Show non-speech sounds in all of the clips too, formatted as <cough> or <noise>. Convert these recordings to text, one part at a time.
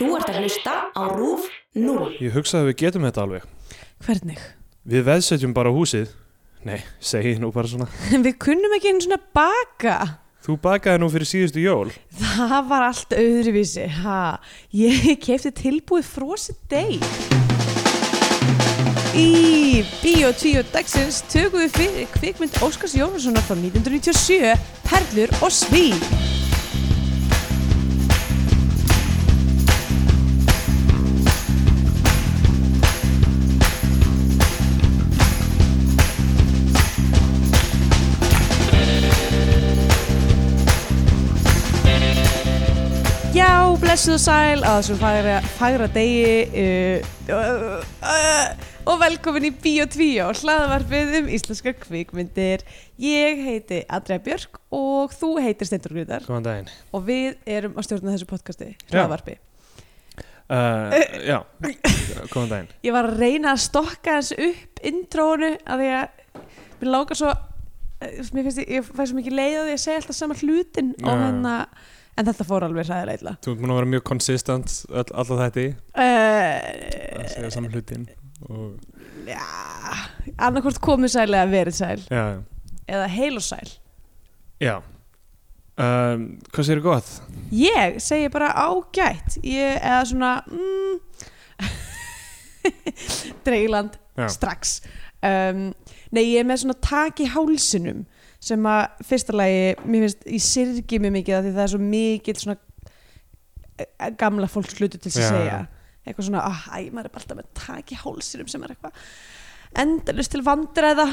Þú ert að hlusta á RÚF 0. Ég hugsaði að við getum þetta alveg. Hvernig? Við veðsetjum bara húsið. Nei, segi nú bara svona. <laughs> Við kunnum ekki einu svona baka. Þú bakaði nú fyrir síðustu jól. Það var allt öðruvísi. Ha. Ég <laughs> kefti tilbúið frosið deg. Í Bíó 10 dagsins tökum við fyrir kvikmynd Óskars Jónssonar frá 1997, Perlur og Svín. Og sæl á þessum fagra, fagra degi uh, uh, uh, og velkomin í Bíó 2 og hlaðavarpið um íslenskar kvikmyndir. Ég heiti Andrea Björk og þú heitir Steindur Grudar Góðan daginn. og við erum að stjórna þessu podcasti, Já. hlaðavarpi. Uh, já, góðan daginn. <laughs> Ég var að reyna að stokka þessu upp intrónu að því að mér lágar svo, eh, mér finnst ég, ég fæ svo mikið leið að segja alltaf sama hlutin og Já. hérna, en þetta fór alveg ræðilega illa. Þú múin að vera mjög konsistent all, alltaf þetta í að segja Uh, saman hlutin. Og, Já, annarkvort komið sæl eða verið sæl já, eða heil og sæl já. Um, hvað séu gott? Ég segi bara ágætt ég, eða svona mm, <laughs> Dreiland Já. strax um, Nei, ég er með svona tak í hálsinum sem að fyrsta lagi mér finnst, ég syrgi mig mikið af því það er svo mikið svona eh, gamla fólks hlutu til að Já, segja eitthvað svona, ah, æ, maður er bara alltaf með tak í hálsinum sem er eitthvað endalust til vandræða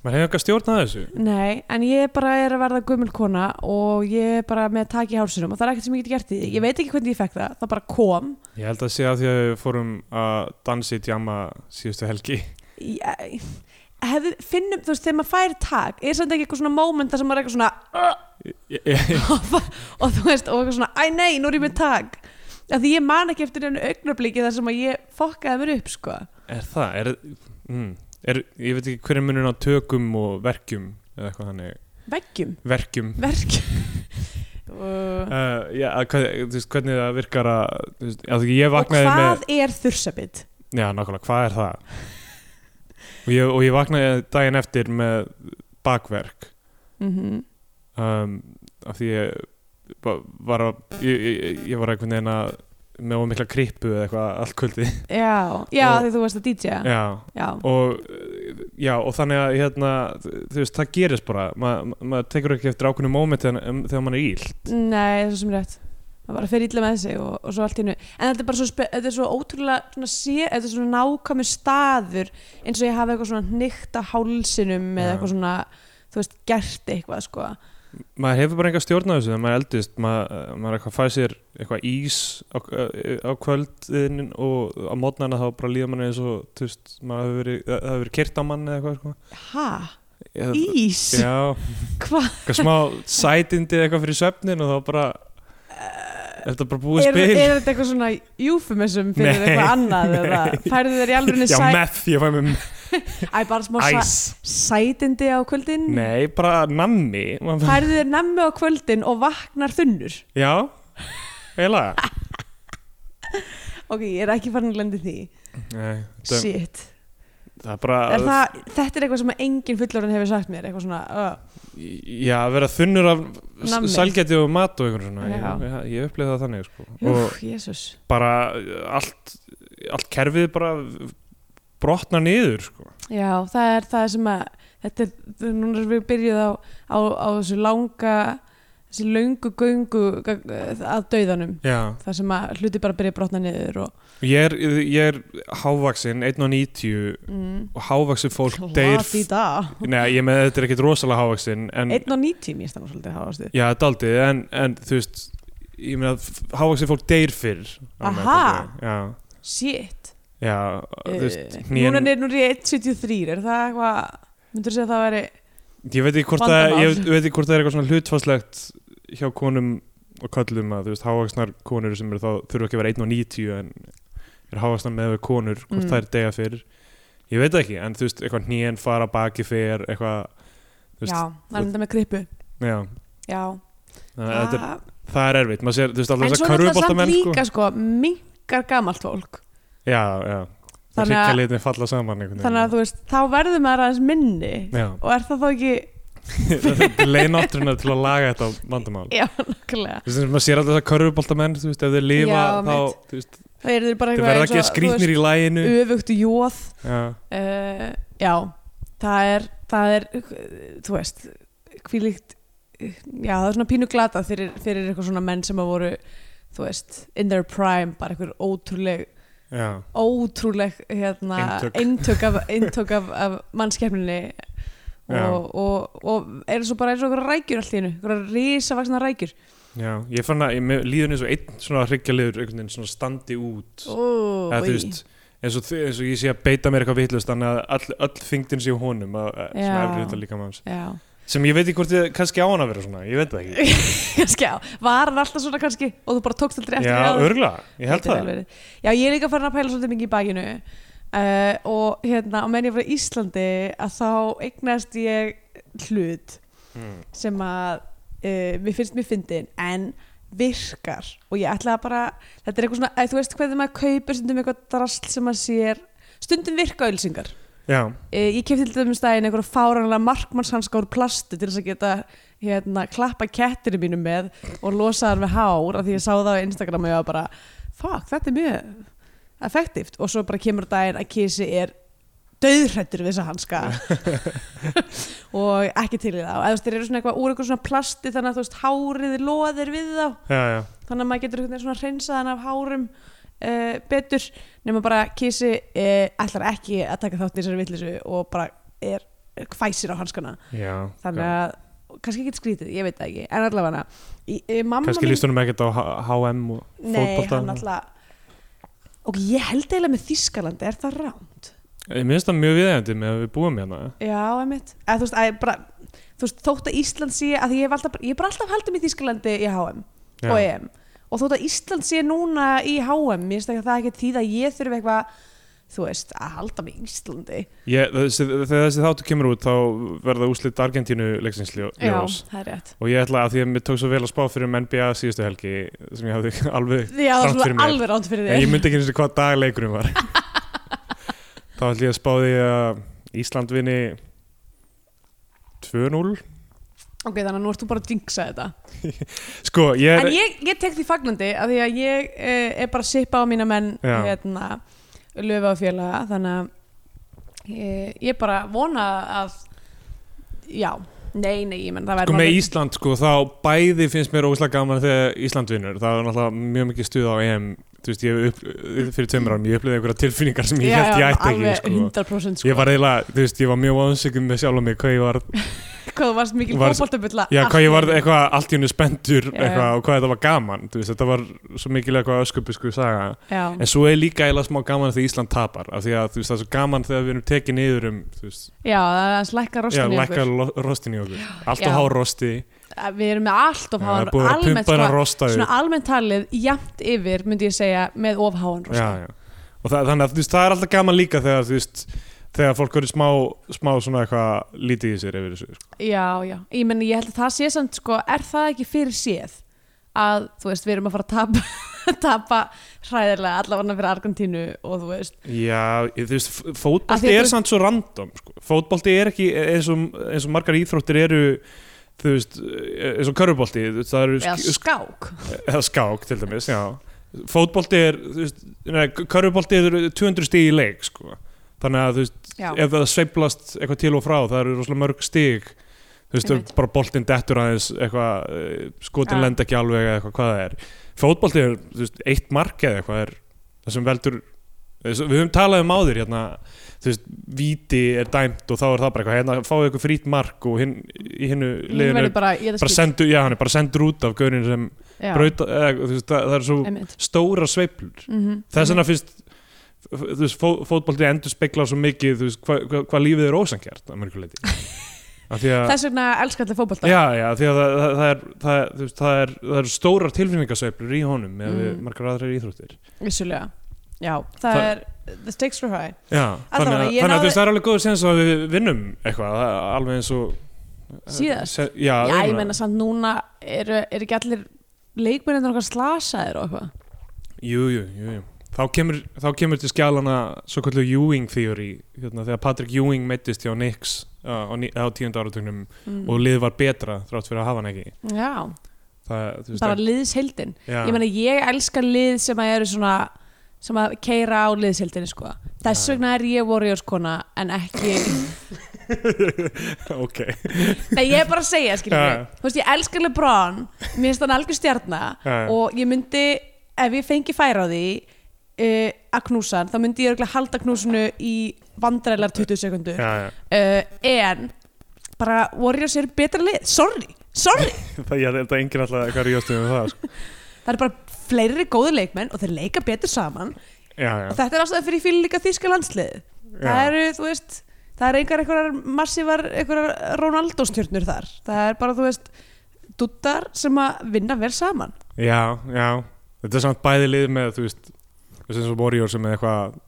Maður hefur eitthvað stjórnað þessu. Nei, en ég bara er að verða gömul kona og ég er bara með tak í hálsunum og það er ekkert sem ég get gert í því. Ég veit ekki hvernig ég fekk það, það bara kom. Ég held að sé að því að við fórum að dansi í djama síðustu helgi. Ég, hefði, finnum, þú veist, þegar maður fær tak, er samt ekki eitthvað svona moment þar sem maður er eitthvað svona Ég, ég, <laughs> og þú veist, og eitthvað svona, æ nei, nú er ég með tak. Af því ég man ekki eftir einu augnabliki þar sem að ég fokkaði mér upp, sko. er það? Er, mm, er, ég veit ekki hver er munun á tökum og verkjum eða eitthvað þannig. Veggjum, Verkjum. verkjum. <laughs> og, Uh, já, að hvað, þú veist, hvernig það virkar að, þú veist, að ég og vaknaði hvað með, er þursabitt? já, nákvæmlega, hvað er það? Og, ég, og ég vaknaði daginn eftir með bakverk. Mm um, af því ég var að, ég, ég, var einhvern veginn að með of mikla krippu eða eitthvað allt kvöldi Já, já, Og- því þú varst að DJ. já, Já. og já, og þannig að hérna, þú veist, það gerist bara. Ma maður tekur ekki eftir ákveðnu móment þegar, um, þegar maður er ílt Nei, það er svo sem rétt það bara fer illa með sig og, og svo allt í hennu en þetta er bara svo, er svo ótrúlega svona sé, þetta er svona nákvæmur staður eins og ég hafi eitthvað svona hnygt á hálsinum eða Já. eitthvað svona þú veist, gert eitthvað sko. Maður hefur bara enga stjórn á þessu þegar maður eldist. Maður, maður eitthvað fæði sér eitthvað ís á, á kvöldin og á mótnana þá bara líða manni eins og þú veist, maður hefur verið, það hefur verið kyrt á manni eða eitthvað sko. ha, Ég- ís? Já, hvað, eitthvað smá sætindi eitthvað fyrir svefnin og þá bara er þetta bara búið er, spil? er þetta eitthvað svona eufemism fyrir Nei, eitthvað annað <laughs> færðu þér í alveg já, sæ, meth, ég fæ með <laughs> æ, bara smá sætindi á kvöldin. Nei, bara nammi. Færðu þér nemmi á kvöldin og vaknar þunnur. Já, eiginlega. Ok, ég er ekki farin að lendi því. Nei, shit. það er bara er það, þetta er eitthvað sem engin fullorinn hefur sagt mér eitthvað svona uh, Já, vera þunnur af Nammi. salgæti og mat og einhvern svona ég, ég, ég upplifði það þannig sko. Úf, og jésús bara uh, allt, allt kerfið bara brotnar niður sko. Já, það er það sem að þetta er, núna erum við byrjuð á, á, á þessu langa þessi löngu göngu að dauðanum Já, það sem að hluti bara byrja að brotna niður og ég er, ég er hávaxinn 1.90 mm, og hávaxinn fólk deyr Nei, ég með þetta er ekkit rosalega hávaxinn en, 1.90 mér stannar svolítið háast Já, þetta aldrei en, en þú veist ég meina hávaxinn fólk deyr fyrr. Aha. Shit. Já þú uh, veist hnén- Núna er ég 1.73 er það eitthvað myndur þú segja að það væri Ég veit ekki hvort það, er eitthvað svona hlutfastlegt hjá konum og köllum að þú veist hávaksnar konur sem eru þá þurfa ekki að vera 1.90 en eru hávaksnar með við konur hvort Mm. það er degja fyrir. Ég veit það ekki en þú veist eitthvað hnén fara baki fyrir eitthvað veist, Já, það er þetta með krippu. Já, Já, Þannig að þetta er, það, það er erfitt, sér, veist, en svo að náttúrulega samt sko. líka sko, minkar gamalt fólk. Já, já, það Þannig að- saman þannig að veist, þá verður maður aðeins minni. Já, og er það þá ekki leinátturinn til að laga þetta vandamál. Já, nokkulega þú veist, maður sér alltaf þess að körfuboltamenn þú veist, ef þeir lifa Já, þá, þú veist, það er bara eitthvað eins ekki og, skrýtnir í læginu öfugt jóð. Já, uh, já, það er það er, þú veist hvílíkt já, það er svona pínu glata fyrir, fyrir eitthvað svona menn sem að voru þú veist, in their prime bara eitthvað ótrúleg já, ótrúleg hérna, Eintök. af, eintök af, af mannskefninni og, og, og er svo bara eins og einhverja rækjur í hennu, einhverja risavaksna rækjur já, ég fann að ég- líður eins og einn svona hryggjarliður einhvern veginn svona standi út. Ó, eða veist eins og, eins og ég sé að beita mér eitthvað vitlust þannig að all, öll þingdin sé á honum að, að, svona Já. efri hluta líka já, sem ég veit ekki hvort ég kannski á hann að vera svona ég veit það ekki. <laughs> Kannski já var hann alltaf svona kannski og þú bara tókst aldrei eftir já, örgulega, ég held það. verið. Já, ég er líka farin að pæla svolítið mikið í bakinu. Uh, og hérna, á menn ég frá Íslandi að þá eignast ég hlut mm. sem að uh, mér finnst mér fyndin en virkar. Og ég ætla að bara, þetta er eitthvað svona, að, þú veist hvernig maður kaupir stundum eitthvað drasl sem maður sér stundum virka ölsingar uh, ég kefti til dæmis daginn einhverja fáranlega markmannshanska úr plastu til þess að geta hérna, klappa kettinu mínu með og losa hann við hár af því ég sá það á Instagram og ég var bara fuck, þetta er mjög effektivt og svo bara kemur daginn að kísi er döðrættur við þessa hanska. <laughs> Og ekki til í þá. Eða þú veist, þeir eru svona eitthvað úr eitthvað svona plasti þannig að þú veist, hárið loðir við þá. Já, já, þannig að maður getur veginn svona hreinsað hann af hárum uh, betur nema bara kísi uh, ætlar ekki að taka þátt í þessari villisu og bara er hvæsir á hanskana. Já þannig að, kannski ekki skrítið, ég veit það ekki. En allavega mamma kannski mín- líst honum ekkert á HM og nei, fótbolta hann alltaf og ég held eiginlega með Þískalandi er það rámt Ég minnst það mjög viðeigandi með að við búum hérna. Já, einmitt. Eða, þú veist, að, ég bara, þú veist, þótt að Ísland sé að ég alltaf, ég hef bara alltaf haldið með Þískalandi í HM Já. og EM og þótt að Ísland sé núna í HM mér finnst ekki að það ekki því að ég þurfi eitthvað þú veist, að halda með Íslandi. Ég, þessi, Þegar þessi þáttu kemur út þá verða úslit Argentínu leiksins ljó- já, ljós. það er rétt. Og ég ætla að því að mér tók svo vel að spá fyrir um NBA síðustu helgi sem ég hafði <laughs> alveg já, það fyrir er mér. alveg ránt fyrir en ég myndi ekki eins og hvað dag leikurinn var <laughs> þá ætla ég að spá því að Ísland vinni 2-0 ok, þannig að nú ert þú bara að jinxa þetta. <laughs> Sko ég er en ég, ég tek því fagnandi af því að ég eh, er bara að sippa á mína menn hérna, löfa og félaga þannig að ég, ég bara vona að já, nei, nei, ég menn það sko verður með Ísland sko þá bæði finnst mér óslega gaman þegar Ísland vinnur það er náttúrulega mjög mikið stuð á EM þú veist ég upp, fyrir tveimur árum ég upplýði einhverja tilfinningar sem ég já, held ég ætti alveg ekki sko. 100% sko. ég var eiginlega, þú veist, ég var mjög vonsökum með sjálf mig hvað ég var, <laughs> hvað þú varst mikil fótboltabulla já, hvað ég var eitthvað allt í hennu spendur eitthvað og hvað þetta var gaman veist, þetta var svo mikil eitthvað öskubisku saga. Já, en svo er líka eiginlega smá gaman þegar Ísland tapar af því að veist, það er svo gaman þegar við erum tekið niður um já, það er slækka já, rostin rostin í okkur. Allt Já. og há rosti við erum með allt of það háan almennt, sko, almennt talið jafnt yfir myndi ég segja með of háan rosta já, já. og það, þannig að það er alltaf gaman líka þegar þú veist þegar fólk verður smá, smá svona eitthvað lítið í sér yfir þessu sko. Já, já, ég menn ég held að það sé samt sko, er það ekki fyrir séð að, þú veist, við erum að fara að tapa <laughs> tapa hræðilega allavega fyrir Argentínu og þú veist já, þú veist, f- Af því fótbolti að er samt svo random sko. fótbolti er ekki eins og, eins og margar íþróttir eru þú veist, eins og körfubolti það eru eða sk- skák eða skák til dæmis, já fótbolti er, þú veist, nei, körfubolti eru 200 stig í leik sko. Þannig að þú veist, Já. ef það sveiflast eitthvað til og frá, það eru rosalega mörg stig þú veist, Einmitt. bara boltinn dettur aðeins eitthvað, eh, skotin Já. lenda ekki alveg eða eitthvað hvað það er fótbolti er, þú veist, eitt mark eða eitthvað er það sem veldur við höfum talað um áður hérna þú veist, víti er dæmt og þá er það bara eitthvað hérna fáið eitthvað frýtt mark og hinn í hinnu Hún liðinu verður bara, ég bara sendur, já hann er bara sendur út af gaurin sem brauta, eða, þú veist, það, það er svo einmitt. stóra sveiflur Mhm, þess vegna fyrst þú veist, fó, fótbolti endur spekla svo mikið þú veist, hvað hva, hva lífið er ósangjart að mörgu leiti <laughs> af því að þess vegna elskar allir fótbolta. Já, já, því að það, það, er, það, er, veist, það, er, það er stórar tilfinningasveiflur í honum með Mm. margar aðrar íþróttir. Vissulega. Já, það, er, the stakes are high. Já, þannig að, að veist, það er alveg góður sens að við vinnum eitthvað, er alveg eins og Síðast? Se, já, já, ég menna samt núna eru, eru ekki allir leikmennir okkar slasaðir og eitthvað? Jú, jú, jú, jú. Þá kemur, þá kemur til skjálana svo kallu Ewing theory hérna, þegar Patrick Ewing meittist hjá Knicks uh, á, á tíund áratugnum mm. og lið var betra þrátt fyrir að hafa hann ekki. Já, það, það- liðsheildin. Já, Ég meina, ég elska lið sem að eru svona sem að keira á liðsheildinni sko. þess Já. vegna er ég Warriors kona en ekki <laughs> ok. Nei, ég er bara að segja, veist, ég elska LeBron, mér finnst hann algjör stjarna. Já. og ég myndi ef ég fengi færa á því uh, að knúsa hann, þá myndi ég örugglega halda knúsinu í vandræðlar 20 sekundur já, já. uh, en bara Warriors eru betra lið. Sorry, sorry. <laughs> Það, ég held að enginn alltaf eitthvað ríðast um það sko. <laughs> það eru bara fleiri góði leikmenn og þeir leika betur saman. Já, já, og þetta er ástæða fyrir fíl líka þýska landslið það já. eru, þú veist það er einhver einhverjar massívar einhverjar Ronaldo-stjörnur þar. Það er bara, þú veist, duttar sem að vinna vel saman. Já, já. Þetta er samt bæði lið með þú veist eins og Warriors sem er eitthvað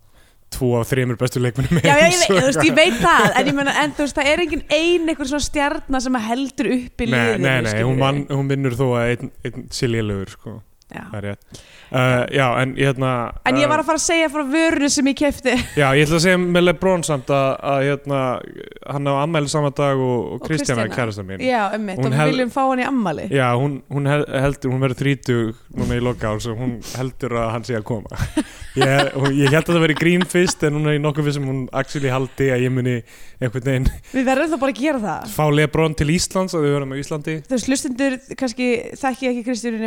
tvo af þreymur bestu leikmennum já, já, ég, veit, ég eitthvað. veit það en, ég meina, en þú veist, það er engin ein einhver svona stjarnar sem heldur upp í nei, liðinu nei, nei, skilurðu. hún, man, hún vinnur þó að einn, einn siljulegur sko. já. það er rétt uh, já, en ég hérna en ég uh, var að fara að segja frá vörunu sem ég kefti Já, ég ætla að segja með LeBron samt að, að hérna, hann á ammæli sama dag og, og Og Kristjana Kristjana. kærasta mín. Já, Hún og við viljum fá hann í ammali Já, hún, hún hel- heldur, hún verður þrítug núna í loka árs og hún heldur að hann sé að koma. <laughs> Ég, ég held að það veri grín fyrst en er í nokkuð við sem hún actually haldi að ég muni einhvern veginn við verðum þá bara að gera það. fá LeBron til Íslands að við verðum á Íslandi. Þú veist, hlustundur kannski þekki ekki Kristjánu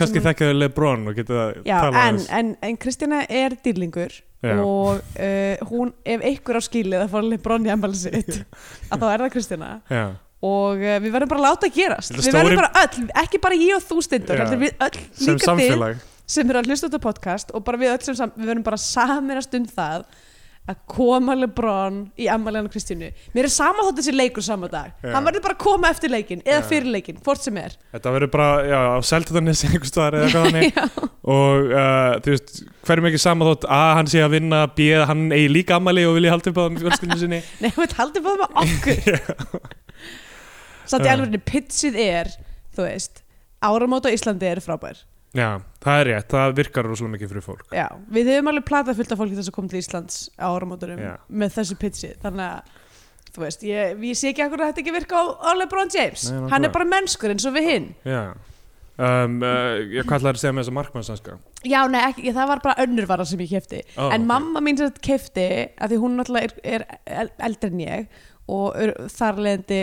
kannski, momentum kannski sem- þekkja þau LeBron og geta Já, talað en, en, en Kristjana er dýrlingur Já. og uh, hún, ef einhver á skilið að fá Lebron í emmæli sitt <laughs> að þá er það Kristjana Já, og uh, við verðum bara að láta að gerast. Þetta við stóri- verðum bara öll, ekki bara ég og þú stundur við öll líka samfélag. sem eru að hlusta á þetta podcast og bara við öll sem sam, við verðum bara saminast um það að koma Lebron í ammæli hann Kristjánu mér er sama þótt þessi leikur sama dag. Já. hann verður bara að koma eftir leikin eða Já. fyrir leikin, hvort sem er. Þetta verður bara, já, á Seltjarnis einhvers staðar eða hvað þannig. <laughs> Já. og uh, þú veist, hverjum ekki sama þótt A, hann sé að vinna, B, hann eigi líka ammali og vilja á það með fjölskyldinu sinni. <laughs> Nei, við haldum bara með okkur. <laughs> Satt í alveg pitsið er þú veist, áramót á Íslandi eru frábær Já, það er rétt, það virkar rosalega mikið fyrir fólk. Já, við höfum alveg platað fullt af fólki þess að koma til Íslands á áramótunum Já. með þessu pitsi þannig að þú veist, ég, ég sé ekki akkur að þetta ekki virka á, á LeBron James. Nei, nákvæmlega. hann er bara mennskur eins og við hinn. Já. Um, uh, Ég ætlaði að segja með þessa markmannsanska Já, nei, ekki, ég, það var bara önnur vara sem ég kefti Ó, en ok. mamma mín sem kefti að því hún náttúrulega er, er el- eldri en ég og er, þar leðandi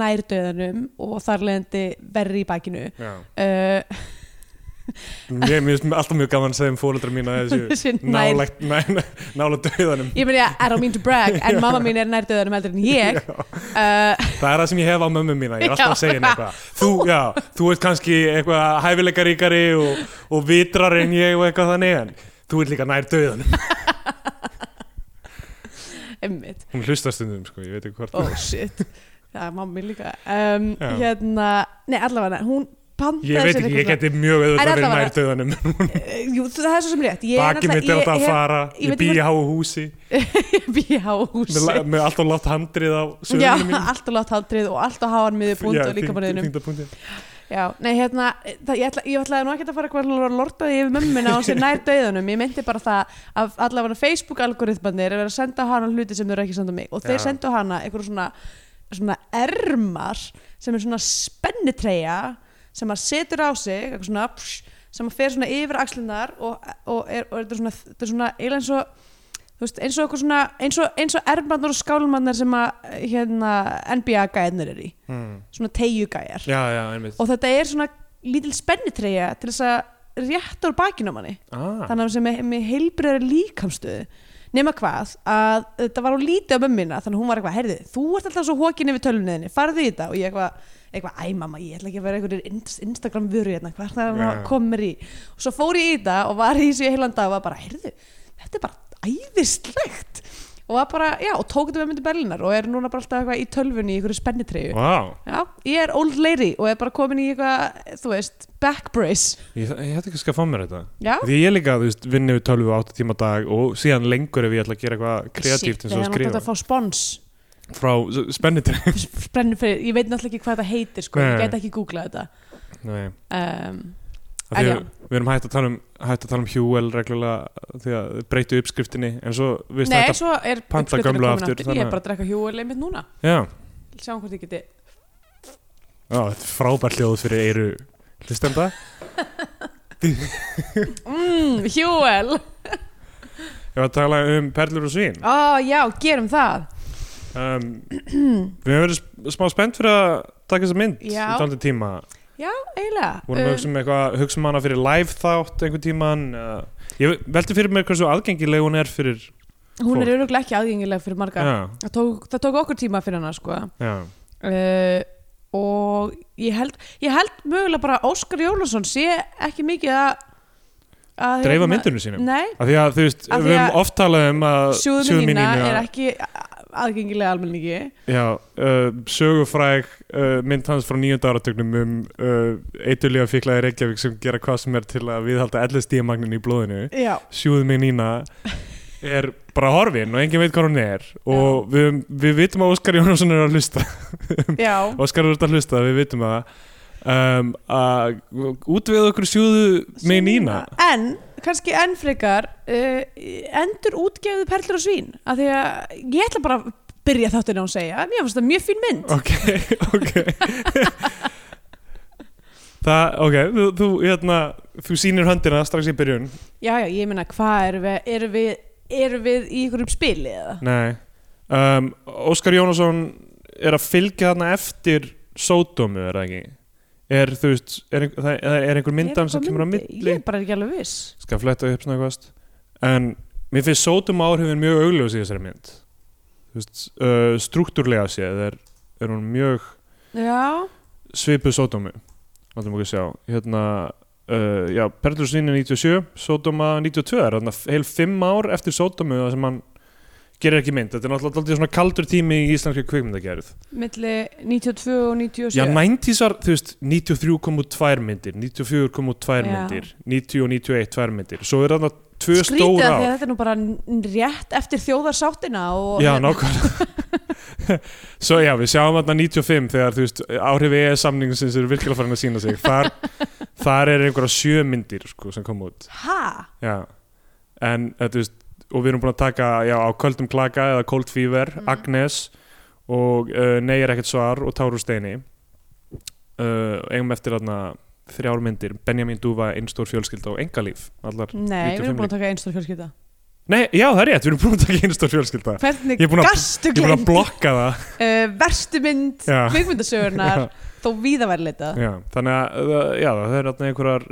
nærdöðanum og þar leðandi verri í bakinu. Já. Uh, Mér finnst alltaf mjög gaman að segja um fóreldra mín að þessu nær- næ, nálægt döðanum Ég meni, I don't mean to brag en mamma mín er nærdöðanum heldur en ég. Uh, Það er það sem ég hef á mömmu mína, ég er alltaf að segja henni eitthvað. Þú, já, þú ert kannski eitthvað hæfileikaríkari og, og vitrar en ég og eitthvað þannig en þú ert líka nær döðanum <laughs> Emmitt, Hún hlustar stundum, sko, ég veit ekki hvort oh shit. Það er mamma mín líka. Um. Hérna, nei allavega hún Ég veit ekki, ég geti mjög auðvitað verið nær döðanum. Eh, Jú, það er svo sem rétt. Ég er Baki mitt er alltaf að fara, ég ég veit bý ekki <laughs> í háu húsi. Ég bý á húsi. Með, með alltaf látt handrið á Já, sögunum mín <laughs> alltaf látt haldrið og alltaf háan miður punkt og líka bara þingdapunktin Já, nei, hérna, það, ég, ætla, ég ætlaði nú ekki að fara að lorta því yfir mömmina og sér <laughs> nær döðunum, ég meinti bara það að allavega Facebook algoritmanir er verið að senda hana hluti sem þau eru ekki senda mig. Og þeir Já. sendu hana eitthvað svona, svona ermar sem er svona spennitreyja sem að setur á sig eitthvað svona, psh, sem að fer svona yfir axlunar og, og, er, og er svona, þetta er svona eiginlega eins og veist, eins og eitthvað svona eins og, eins og skálmarnar sem að hérna NBA gæðnir er í. Hmm. svona tegjugæjar og þetta er svona lítil spennitreyja til þess að rétta úr bakinu á manni. Ah, þannig að sem er með heilbreyðari líkamstöðu nema hvað að þetta var á lítið á mömmina þannig að hún var eitthvað, heyrði, þú ert alltaf svo hókin yfir tölunniðinni, farðu í þetta. Og ég eitthvað, eitthvað, æ mamma, ég ætla ekki að vera einhverjir Instagram vöru hérna, hvað er það að koma mér í? Og svo fór ég í þetta og var í þessu heilan dag og var bara, heyrðu, þetta er bara æðislegt. Og var bara, já, og tók þetta með myndi Berlinar og er núna bara alltaf eitthvað í tölvunni í einhverju spennitreyju. Vá, Já, ég er old lady og er bara komin í eitthvað, þú veist, back brace. ég, ég hætti ekki að fá mér þetta. Já. Því ég líka, þú veist, vinni við 12 og 8 tíma dag og síðan lengur ef ég ætla að gera eitthvað kreatíft eins og er skrifa frá spennitri <laughs> Sprennu fyrir, ég veit náttúrulega ekki hvað þetta heitir, sko. Ég Nei. gæti ekki googlað þetta. nei um, En já. við, við erum hægt að tala um hægt að tala um Hjúel reglulega því að breytu uppskriftinni en svo við Nei, þetta svo er panta komin aftur, Ég er bara að drekka hjúel einmitt núna já, Sjáum hvort ég geti já, þetta er frábær hljóð fyrir eyru hlustenda <laughs> mm, Hjúel ég var að tala um perlur og svín Ó, já, gerum það um, við höfum verið smá spennt fyrir að taka þessa mynd Já. í dálítið tíma. Já, eiginlega. Vorum við hugsa um eitthvað hugsa um hana fyrir live þátt einhvern tíman uh, ég velti fyrir mér hversu aðgengileg hún er fyrir Hún er öruglega ekki aðgengileg fyrir marga. Já, það tók, það tók okkur tíma fyrir hana sko. já, uh, og ég held ég held mögulega bara að Óskar Jólasson sé ekki mikið að, að dreifa myndunum sínum? Nei, af því að þú veist, Af því við að höfum oft talað um að sjóðum mína Nina- er ekki aðgengilega almenningi. Já, uh, sögufræg uh, mynd hans frá nýjönda áratögnum um uh, eitulíða fíklaði Reykjavík sem gera hvað sem er til að viðhalda LSD-magnin í blóðinu. Já, sjúðu mig Nína er bara horfin og enginn veit hvað hún er. Og við, við vitum að Óskar Jónsson er að hlusta. <laughs> Óskar er að hlusta, við vitum það. Um, að útvega okkur sjúðu mig Nína. En, kannski enn frekar uh, endur útgefðu perlur og svín. Af því að ég ætla bara að byrja þáttinu á að segja, mér finnst það mjög fín mynd. Ok, <laughs> ok. Það, ok, þú, þú, hérna, þú sýnir höndina strax í byrjun. Já, já, ég meina, hvað erum við erum við, erum við í einhverjum spili eða? Nei. Um, Óskar Jónasson er að fylgja þarna eftir sódómu, er það ekki? Er, þú veist, er, það er, er einhver myndan sem kemur á milli? Ég er bara ekki alveg viss. Skal fletta upp snakast En mér finnst sódómu áhrifin mjög augljós í þessari mynd. Veist, uh, struktúrlega séð er, er hún mjög Já, svipuð sódómu. Látum okkur sjá. Hérna, uh, já, Perlur Svínu 97 Sódóma 92 er þarna heil fimm ár eftir það sem hann gerir ekki mynd. Þetta er náttúrulega dálítið svona kaldur tími í íslenski kvikmyndagerð. Milli 92 og 97 Já, 90s var, þú veist, 93 kom út tvær myndir 94 kom út tvær myndir 90 og 91 tvær myndir. Svo er þarna tvö Skrítið stór að því ár. að þetta er nú bara rétt eftir þjóðarsáttina Já, nákvæmlega. <laughs> Svo já, við sjáum þarna 95 þegar þú veist, áhrifi ES samningsins eru virkilega farin að sína sig. Þar, þar er einhverja sjö myndir sko, sem kom út. Ha? já. en eh, þú veist og við erum búin að taka já, á Köldum Klaka eða Cold Fever, Mhm. Agnes og uh, Nei er ekkert svar og Táru Steini. Uh, eigum eftir þarna þrjár myndir. Benjamin Dúfa, Einstór fjölskylda og Engalíf Nei, við 95 erum búin að taka einstór fjölskylda. Nei, já það er rétt, við erum búin að taka Einstór fjölskylda. Hvernig er gastu Ég er búin að glemt blokka það. Uh, Verstu mynd Já. kvikmyndasögurnar <laughs> þó víða væri leitað. Já, þannig að já, það er einhverjar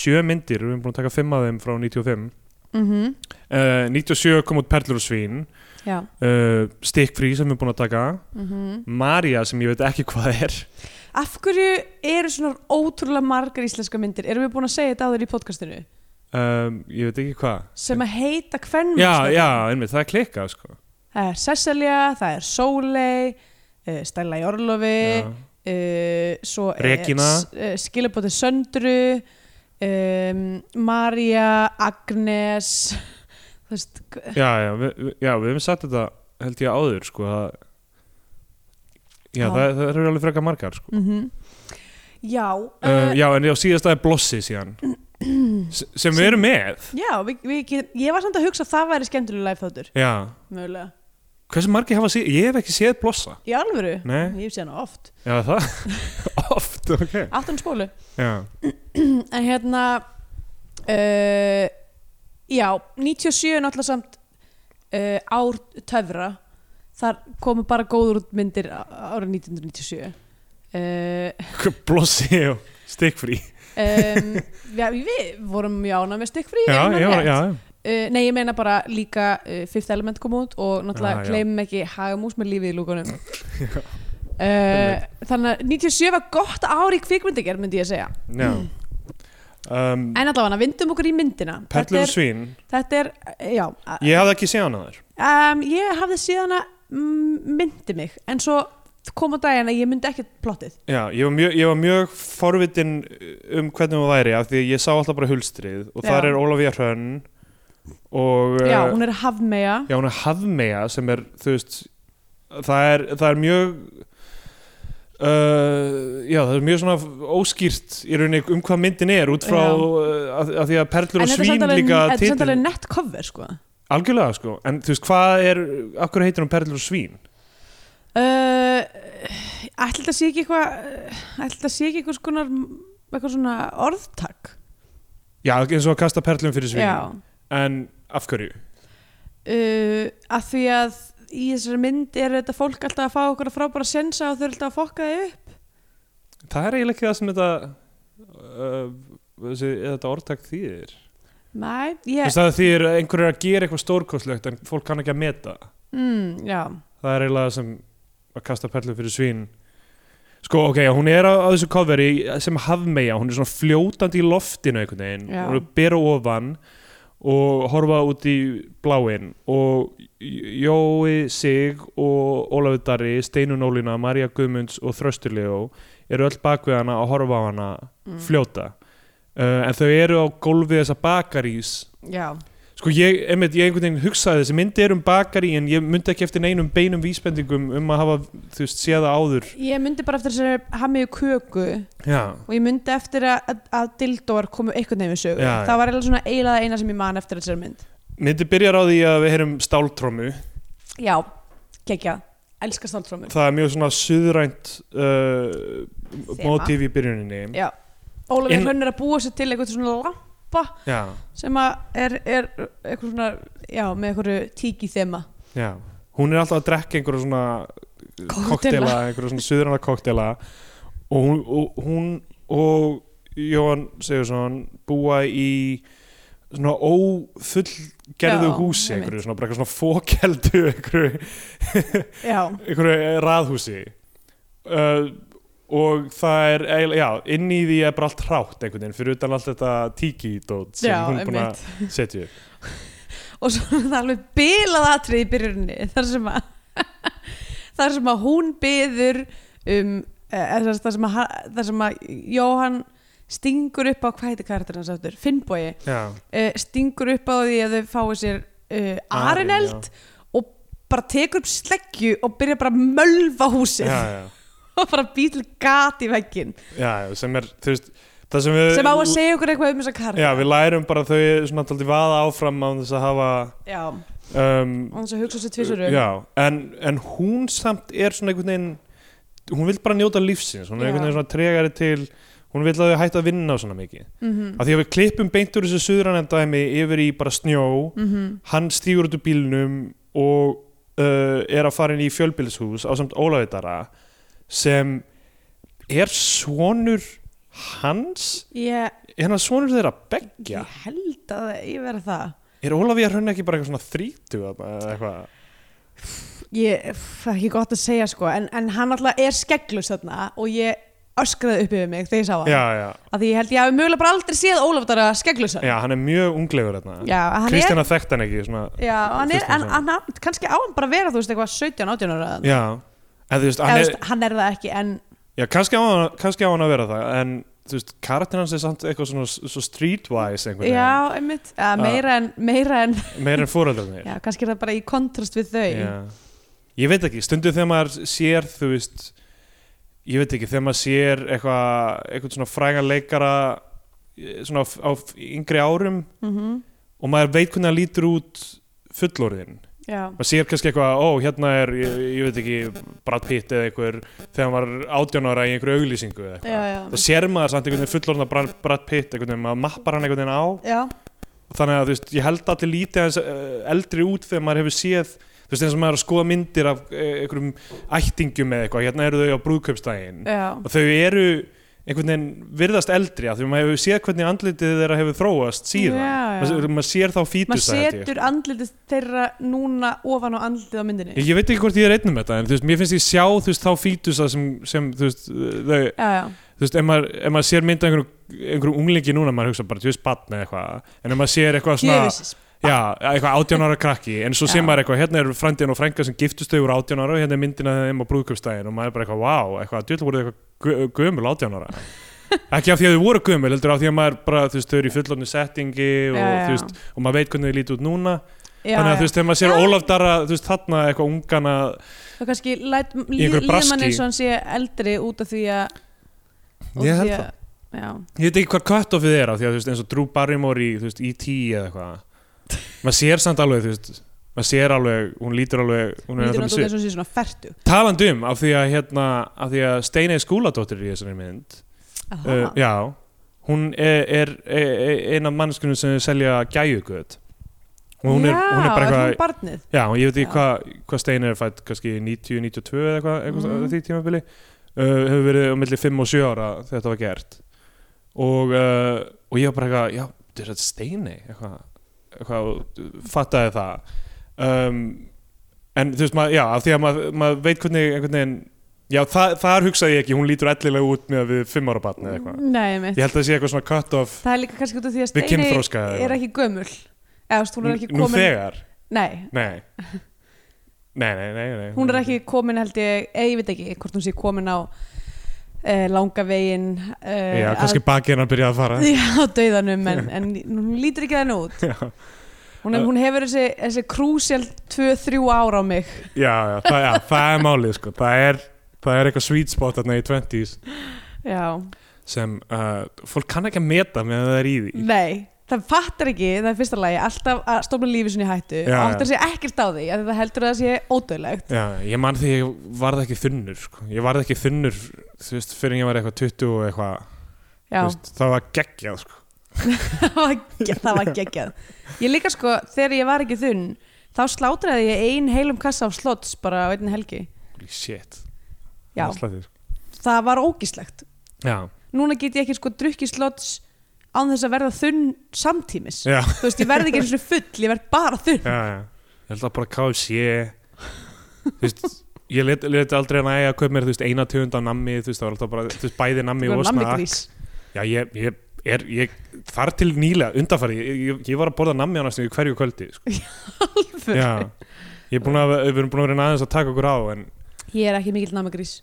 sjö myndir, við erum búin að taka fimm af þeim frá 95 mm uh, 97 kom út Perlur og Svín. Já. Uh, Stikkfrí sem við erum búin að taka. Mm Maria sem ég veit ekki hvað er. Af hverju eru svona ótrúlega margar íslenska myndir? Erum við búin að segja þetta á þér í podcastinu? um, ég veit ekki hvað. Sem að heita Já, hvernmálsnöfn já, einmitt, það er klikkað sko. Það er Cecilia, það er Sóley uh, Stella í Orlofi Já. uh, Svo Regína. er uh, Skilabóti Söndru um, María Agnes <laughs> Þú veist Já, já, við, já, við hefum sagt þetta held ég áður sko að Já, Já. Það, það eru alveg frekar margar sko. mhm. Já uh, Já, en já, síðast það er Blossi síðan <clears throat> sem við erum með Já, við, við, ég var samt að hugsa að það væri skemmtilega live þáttur, Já, mögulega hversu margir hafa síð Ég hef ekki séð Blossa. Í alvöru? Nei. Ég hef séð hana oft. Já, það? <laughs> Oft, ok. Aftan spólu. Já, <clears throat> En hérna uh, Já, 97 er náttúrulega samt uh, ár töfra. Þar komu bara góður myndir á- árið 1997 uh, <laughs> Blossi og stikkfrí. um, já, Við vorum mjög ánað með stikkfrí Já, já, já, Uh, nei, ég meina bara líka uh, Fifth Element kom út og náttúrulega Ah, gleymum ekki Hagamús með lífið í lúkunum uh, <laughs> Þannig að 97 var gott ár í kvikmyndiger myndi ég að segja. Já. Um, En allavega, vindum okkur í myndina. Perlur og svín. þetta er, já Ég hafði ekki séð hana þar. Um, Ég hafði síðan að mm, myndi mig En svo kom á daginn að ég myndi ekki plottið. Já, ég var mjög, ég var mjög forvitin um hvernig hún væri af því ég sá alltaf bara hulstrið og þar Já. er Ólafía Hrönn og Já, uh, hún er hafmeja já, hún er hafmeja sem er, þú veist það er, það er mjög Uh, já, það er mjög svona óskýrt í rauninni um hvað myndin er út frá Já. uh, að, að því að perlur En og svín líka þetta er samt alveg nett cover sko. Algjörlega sko, en þú veist hvað er akkur heitir hún perlur og svín? Uh, Ætli þetta sé ekki eitthvað Ætli þetta sé ekki eitthvað svona orðtak? Já, eins og að kasta perlum fyrir svín. Já en af hverju? uh, að því að í þessari mynd er þetta fólk alltaf að fá okkur að frábæra sensa og þau eru alltaf að fokka þau upp. Það er eiginlega ekki það sem þetta uh, þessi, þetta orðtak þýðir. Nei, ég veist að er einhverju að gera eitthvað stórkostlegt en fólk kann ekki að meta. Mm, það er eiginlega sem að kasta perlu fyrir svín. Sko ok, hún er á, á þessu coveri sem hafmeja, hún er svona fljótandi í loftinu einhvern veginn, Já. hún er bera ofan og horfa út í bláin og Jói Sig og Ólafur Darri Steinun Ólína, Marja Guðmunds og Þrösturlegó eru öll bakvið hana að horfa á hana mm, fljóta. Uh, en þau eru á gólfið þessa bakarís já Sko ég, einmitt, ég einhvern veginn hugsaði þessi myndi er um bakari en ég myndi ekki eftir neinum beinum vísbendingum um að hafa, þú veist, séða áður. Ég myndi bara eftir þessari hamiðu köku Já, og ég myndi eftir að, að, dildóar komu einhvern veginn við sögu. Já, það var eiginlega eina sem ég man eftir þessari mynd. Myndi byrjar á því að við heyrum stáltrómu Já, gekkja, elska stáltrómur það er mjög svona suðrænt uh, mótíf í byrjuninni. Já, Ólafur Hrönn er að búa sér til eitthvað svona lampa Já, sem er, er eitthvað svona, já, með eitthvað tíki þema. Já. Hún er alltaf að drekka einhverja svona Koktela. einhverja svona suðræna koktela og hún og, hún og Jóhann Sigursson búa í svona ófullgerðu húsi einhverju, svona, bara eitthvað svona fókeldu einhverju, <laughs> einhverju raðhúsi. Uh, og það er eiginlega, já, inn í því er bara allt hrátt einhvern veginn, fyrir utan allt þetta tiki-dót sem Já, hún er búin að <laughs> setja upp. Og svo er það alveg bilað atrið í byrjunni þar sem að <laughs> þar sem að hún byður um eh, þar sem að, þar sem að Jóhann stingur upp á hvað heitir karakterinn hans aftur, Finnbogi. Já, uh, stingur upp á því að þau fái sér uh, arineld og bara tekur upp sleggju og byrja bara að mölva húsið. Já, já, og bara býr til gat í veggin já, sem er, þú veist sem við sem á að segja okkur eitthvað um þessa karakter Já, við lærum bara þau svona alltaf vaða áfram á þess að hafa Já, um, og þess að hugsa sér tvisuru Já, en, en hún samt er svona einhvern veginn hún vil bara njóta lífsins hún er einhvern veginn svona tregari til hún vil að þau hætta að vinna svona mikið. Mm af því að við klippum beint úr þessu suðranendæmi yfir í bara snjó hann stígur út úr bílnum og uh, er að fara inn í fjölbýlishús á samt Ólafitara sem er svonur hans? Ég, er hann svonur þeirra beggja? Ég held að ég verði það. Er Ólafía Hrönn ekki bara eitthvað svona þrítu eða eitthvað? Ég, það er ekki gott að segja sko. En, en hann alltaf er skegglus þarna og ég öskraði upp yfir mig þegar ég sá hann. Já, já, að því ég held ég hafi mögulega bara aldrei séð Ólaf Dara skegglusa já, hann er mjög unglegur hann Kristjana þekkt hann ekki svona, já, hann er en, hann hann, hann, kannski á hann bara vera þú veist eitthvað 17, 18 ára já, en veist, eða, hann þú er, hann er það ekki en já, kannski á hann, kannski á hann að vera það en þú veist, karakter hans er samt eitthvað svona svo streetwise einhvern já, einmitt, ja, meira en meira en, veginn meir en fóröldarnir <laughs> já, kannski er það bara í kontrast við þau. Já. Ég veit ekki, stundu þegar maður sér þú veist ég veit ekki, þegar maður sér eitthvað eitthvað svona frægan leikara eh, svona á, á yngri árum Mhm, og maður veit hvernig hann lítur út fullorðin maður sér kannski eitthvað, ó, hérna er ég, ég veit ekki, Brad Pitt eða einhver þegar hann var 18 ára í einhverju auglýsingu eða eitthvað, það sér maður samt einhvern veginn fullorðna Brad, Brad Pitt, einhvern veginn, maður mappar hann einhvern veginn á. Já, þannig að þú veist, ég held allir lítið aðeins eh, eldri út þegar maður hefur séð þú veist eins og maður er að skoða myndir af eh, einhverjum ættingum eða eitthvað. Hérna eru þau á brúðkaupstægin já. og þau eru einhvern veginn virðast eldri af því að maður hefur séð hvernig andlitið þeirra hefur þróast síðan Já, já. maður, maður sér þá maður fítusa ég. setur andlitið þeirra núna ofan á andlitið á myndinni ég, ég veit ekki hvort ég er einn um þetta en þú veist, mér finnst ég sjá þú veist þá fítusa sem, sem þú veist, þau, já, þú veist, ef maður, ef maður sér mynda einhverjum, einhverjum unglingi núna, maður hugsa bara, þú veist, batn eða eitthvað, en ef maður sér eitthvað svona. Já, eitthvað átján ára krakki en svo sem maður eitthvað, hérna er frændin og frænka sem giftust þau úr átján ára og hérna er myndina þeim á brúðköpstæðin og maður er bara eitthvað, wow, eitthvað, djöld voru eitthvað gö- gömul átján ára <laughs> ekki af því að þau voru gömul, heldur af því að maður bara, þú veist, þau eru í fullorðinu settingi og, Já, já. veist, og maður veit hvernig þau líti út núna Já, þannig að þú veist, þegar maður sér. Ólaf Darra þú veist, þarna eitthvað ungana þá kannski læt, líð, einhverju líður braski. mann eins og hann sé eldri út af því að ég að- veit ekki hvað cut-offið er á því að þú veist, eins og Drew Barrymore í þú veist, E.T. eða eitthvað maður sér samt alveg, þú veist maður sér alveg, hún lítur alveg hún lítur náttúrulega eins og sé svona fertu talandi um, af því að hérna af því að Steinei skúladóttir í þessari mynd uh, já, hún er, er, er, er ein af mannskunum sem selja gæjugöð og hún er, hún er bara eitthvað barnið? Já, og ég veit Já. ekki hvað hva Steinei er fætt kannski 90-92 eða eitthvað, Mhm. mm. því tímabili. Uh, hefur verið á milli 5 og 7 ára þegar þetta var gert. Og, uh, og ég var bara eitthvað já, þetta er Steinei eitthvað, eitthvað fattaði það. Um, en þú veist maður, já, af því að maður, maður veit hvernig einhvern veginn já, það, þar hugsaði ég ekki, hún lítur ellilega út með við 5 ára barn eða eitthvað. Nei, mitt. ég held að það sé eitthvað svona cut off það er líka kannski út af því að við Steini kynþróska er ekki gömul. Eða hún er ekki nú komin þegar, nei, <laughs> nei. Nei, nei, nei, nei hún er ekki komin held ég, eða ég veit ekki hvort hún sé komin á langa veginn uh, já, kannski bakið hennar byrjaði að fara. Já, dauðanum en, en hún lítur ekki þannig út. <laughs> Hún, hún hefur þessi, þessi krúsjál 2-3 ára á mig. Já, já, það, já, það er málið sko. það er, það er eitthvað sweet spot þarna í 20s já, sem uh, fólk kann ekki að meta með það er í því. Nei það fattar ekki, það er fyrsta lagi alltaf að stofna lífi sinni hættu Já, og áttar sig ekkert á því að það heldur að það sé ódöðlegt Já, ég man því ég varð ekki þunnur sko. ég varð ekki þunnur þú veist, fyrir en ég var eitthvað 20 og eitthvað það var geggjað sko. <laughs> það var geggjað ég líka sko, þegar ég var ekki þunn þá slátraði ég ein heilum kassa af slots bara á einni helgi. Shit. Já, Það sko. var ógíslegt. Já, núna get ég ekki sko drukkið slots án þess að verða þunn samtímis. Já, þú veist, ég verði ekki eins og full, ég verð bara þunn. Já, já. Ég held að bara KFC Þú veist Ég let, let aldrei að næja að kaupa mér þú veist, eina tegund af nammi þú veist, það var alltaf bara þú veist, bæði nammi og snakk nammigrís Já, ég, ég, er, ég þar til nýlega, undanfari ég, ég, ég var að borða nammi á næstu í hverju kvöldi sko. <laughs> Já, ég er búin að við erum búin að vera aðeins að taka okkur á en ég er ekki mikill nammigrís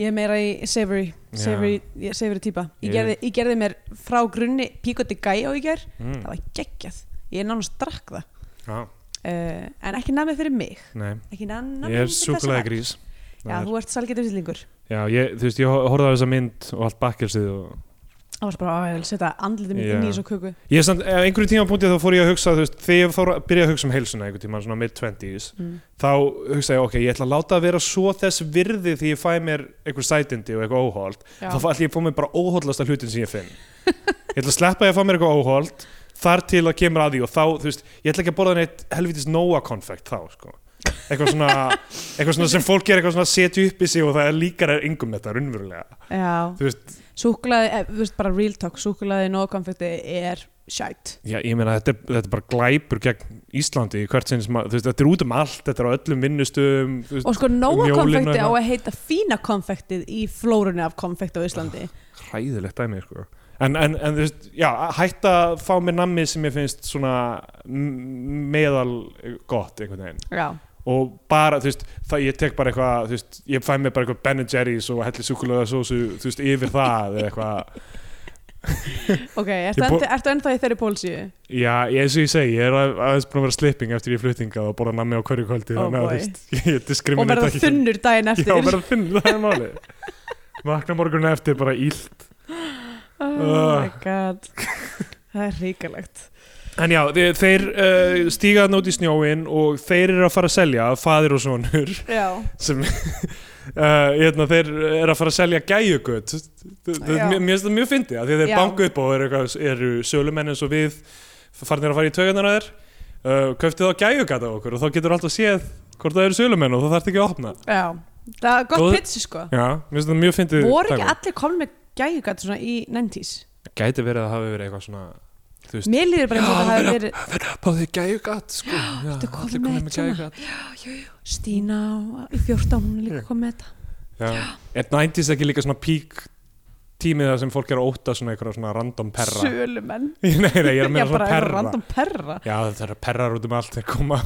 ég er meira í savory savory, ég- savory típa ég, gerði, ég gerði mér frá grunni píkoti og ég ger, mm, það var geggjað. Ég er nánast drakk það. Já, uh, en ekki nammi fyrir mig. Nei. Ekki nammi Ég er súkulega grís. Já, þú ert salgetur villingur Já, ég, þú veist, ég horfði á þessa mynd og allt bakkelsið og það var bara að setja andlitið Já. inn í þessu köku ég er samt, einhverju tíma þá fór ég að hugsa, veist, þegar ég fór að byrja að hugsa um heilsuna einhvern tíma, svona mid-20s mm. þá hugsa ég, ok, ég ætla að láta að vera svo þess virði því ég fæ mér einhver sætindi og eitthvað óholt þá ætla ég að fá mér bara óhollasta hlutin sem ég finn ég ætla að sleppa ég að fá mér eitthvað óholt þar til að kemur að því og þá, þú veist, ég ætla ekki að borða neitt helvitis nóa konfekt þá, sko eitthvað svona, eitthvað svona sem fólk er eitthvað svona að setja upp í sig og það er líkar er yngum þetta, raunverulega. Já, súkulaði, eh, þú veist bara real talk súkulaði nógkonfekti er shite. Já, ég meina þetta, er- þetta er bara glæpur gegn Íslandi, hvert sinni sem að, veist, þetta er út um allt þetta er á öllum veist, og sko nóa um og konfekti á eitthvað. að heita fína konfektið í flórunni af konfekti á Íslandi. Hræðilegt dæmi sko. en, en, en þú veist, já, hætta að fá mér nammi sem ég finnst svona meðal gott einhvern veginn. Já, og bara, þú veist, það, ég tek bara eitthvað þú veist, ég fæ mér bara eitthvað Ben Jerry's og helli súkulega sósu, þú veist, yfir það eða eitthvað, <laughs> ok, ertu, ennþá, ertu ennþá í þeirri pólsíu? já, eins og ég segi ég er að- aðeins búin að vera slipping eftir ég fluttinga og borða nammi á hverju kvöldi Oh þannig að, þú veist, <laughs> ég og verða þunnur daginn já, eftir. verða þunn, það er málið vakna morgun eftir bara ílt oh my god. Það er ríkalegt En já, þeir, þeir uh, stíga þarna út í snjóin og þeir eru að fara að selja, fadir og sonur, já, <laughs> sem, <laughs> uh, hérna, þeir eru að fara að selja gæjugöt. Já. Mér finnst það mjög fyndið, að því þeir Já. banku upp og eru, eitthvað- eru sölumenn eins og við, farnir að fara í taugarnar að þeir, uh, köftið á gæjugat á okkur og þá getur alltaf séð hvort það eru sölumenn og þá þarf ekki að opna. já það er gott pitsi sko Já, mér finnst það mjög fyndið. voru ekki allir komin með gæjugat svona í 90s Gæti verið að það hafi verið eitthvað svona, mér líður bara Já, vera- upp á því gæjugat, sko. Já, komin allir með eitt svona? gæjugat. Stína í 14 hún er líka komið með þetta. Já. Er 90s ekki líka svona peak tímið sem fólk er að óta svona einhverja svona random perra? Sölumenn. <laughs> Nei, nei, ég er að já, meina svona eitthvað perra. random perra. Já, það er perrar út um allt. Þeir koma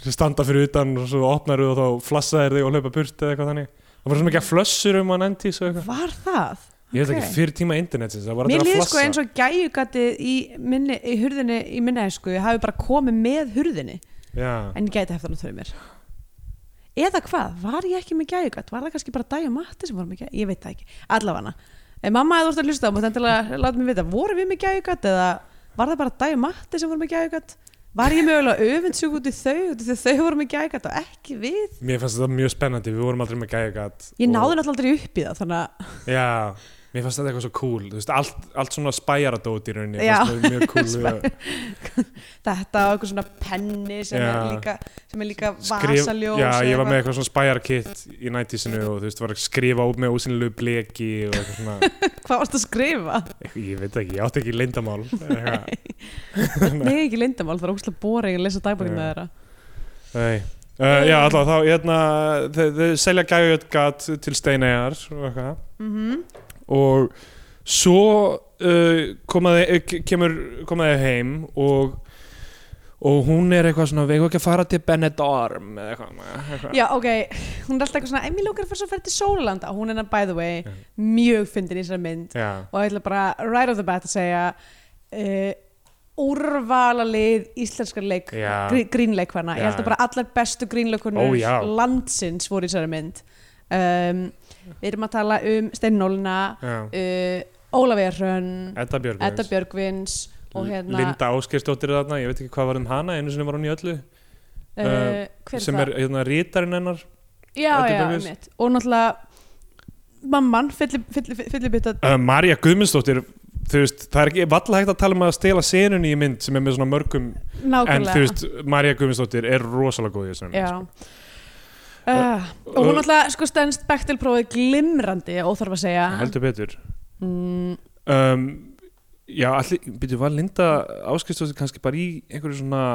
þeir standa fyrir utan og svo opnar og þá flassa þeir þig og hlaupa burt eða eitthvað þannig. Það var svona ekki að flössur um á 90s og eitthvað. Var það? Ég veit Ok. ekki, fyrir tíma internetsins Mér flassa. sko eins og gæjugatið í, minni, í hurðinni í minni sko, ég hafi bara komið með hurðinni. Já, en ég gæti haft hann þau mér. Eða hvað, var ég ekki með gæjugat? Var það kannski bara Dæja og Matti sem voru með gæjugat ég veit það ekki, allavega. En mamma hefði úrst að hlusta á mig þannig að láta mig vita. Voru við með gæjugat eða var það bara Dæja og Matti sem voru með gæjugat? Var ég mögulega öfundsjúk út í þau út í þau þau voru með gæjugat og ekki við? Mér fannst þetta mjög spennandi við vorum aldrei með gæjagat ég náði náttúrulega aldrei upp í það þannig að já, mér fannst þetta eitthvað svo cool veist, allt, allt svona spæjaradót í rauninni mér mjög <laughs> cool <laughs> þetta og eitthvað svona penni sem Já. er líka sem er líka vasaljós já, ég var með eitthvað svona spæjarkitt í nættísinu og þú veist, var að skrifa út með ósynlegu bleki og eitthvað svona <laughs> hvað varst að skrifa? ég veit ekki, ég átti ekki eitthvað. Nei, ekki lindamál, það er ógustlega boring að lesa dagbókina Já. þeirra Nei. Uh, já, alltaf þá, hérna, þau, selja gæjugat til steinæjar og eitthvað mm og svo uh, komaði, kemur, komaði heim og og hún er eitthvað svona, við eigum ekki að fara til Benidorm eða eitthvað. Já, ok, hún er alltaf eitthvað svona Emil lókar að fara til Sólanda hún er hann, by the way, Já. mjög fyndin í þessari mynd Já, og ég ætla bara right off the bat að segja uh, úrvalalið íslenskar leik Já. grí, grínleikvarna, ég held að bara allar bestu Ó, grínleikunur já. landsins voru í þessari mynd um, við erum að tala um Steinnólina já. uh, Ólafía Hrönn Edda Björgvins Edda Björgvins hérna Linda Ásgeirsdóttir er þarna, ég veit ekki hvað var um hana einu sinni var hún í öllu. Uh, hver sem er hérna rítarinn hennar já, já, mitt og náttúrulega mamman, fyllibita uh, Marja Guðmundsdóttir veist, það er ekki valla hægt að tala um að stela senunni í mynd sem er með svona mörgum en nákvæmlega þú veist, Marja Guðmundsdóttir er rosalega góð í þessu já uh, og hún náttúrulega sko stendst Bechtel-prófið glimrandi óþarf að segja. Heldur betur. Mm, um, já, allir, byrju, var Linda Ásgeirsdóttir kannski bara í einhverju svona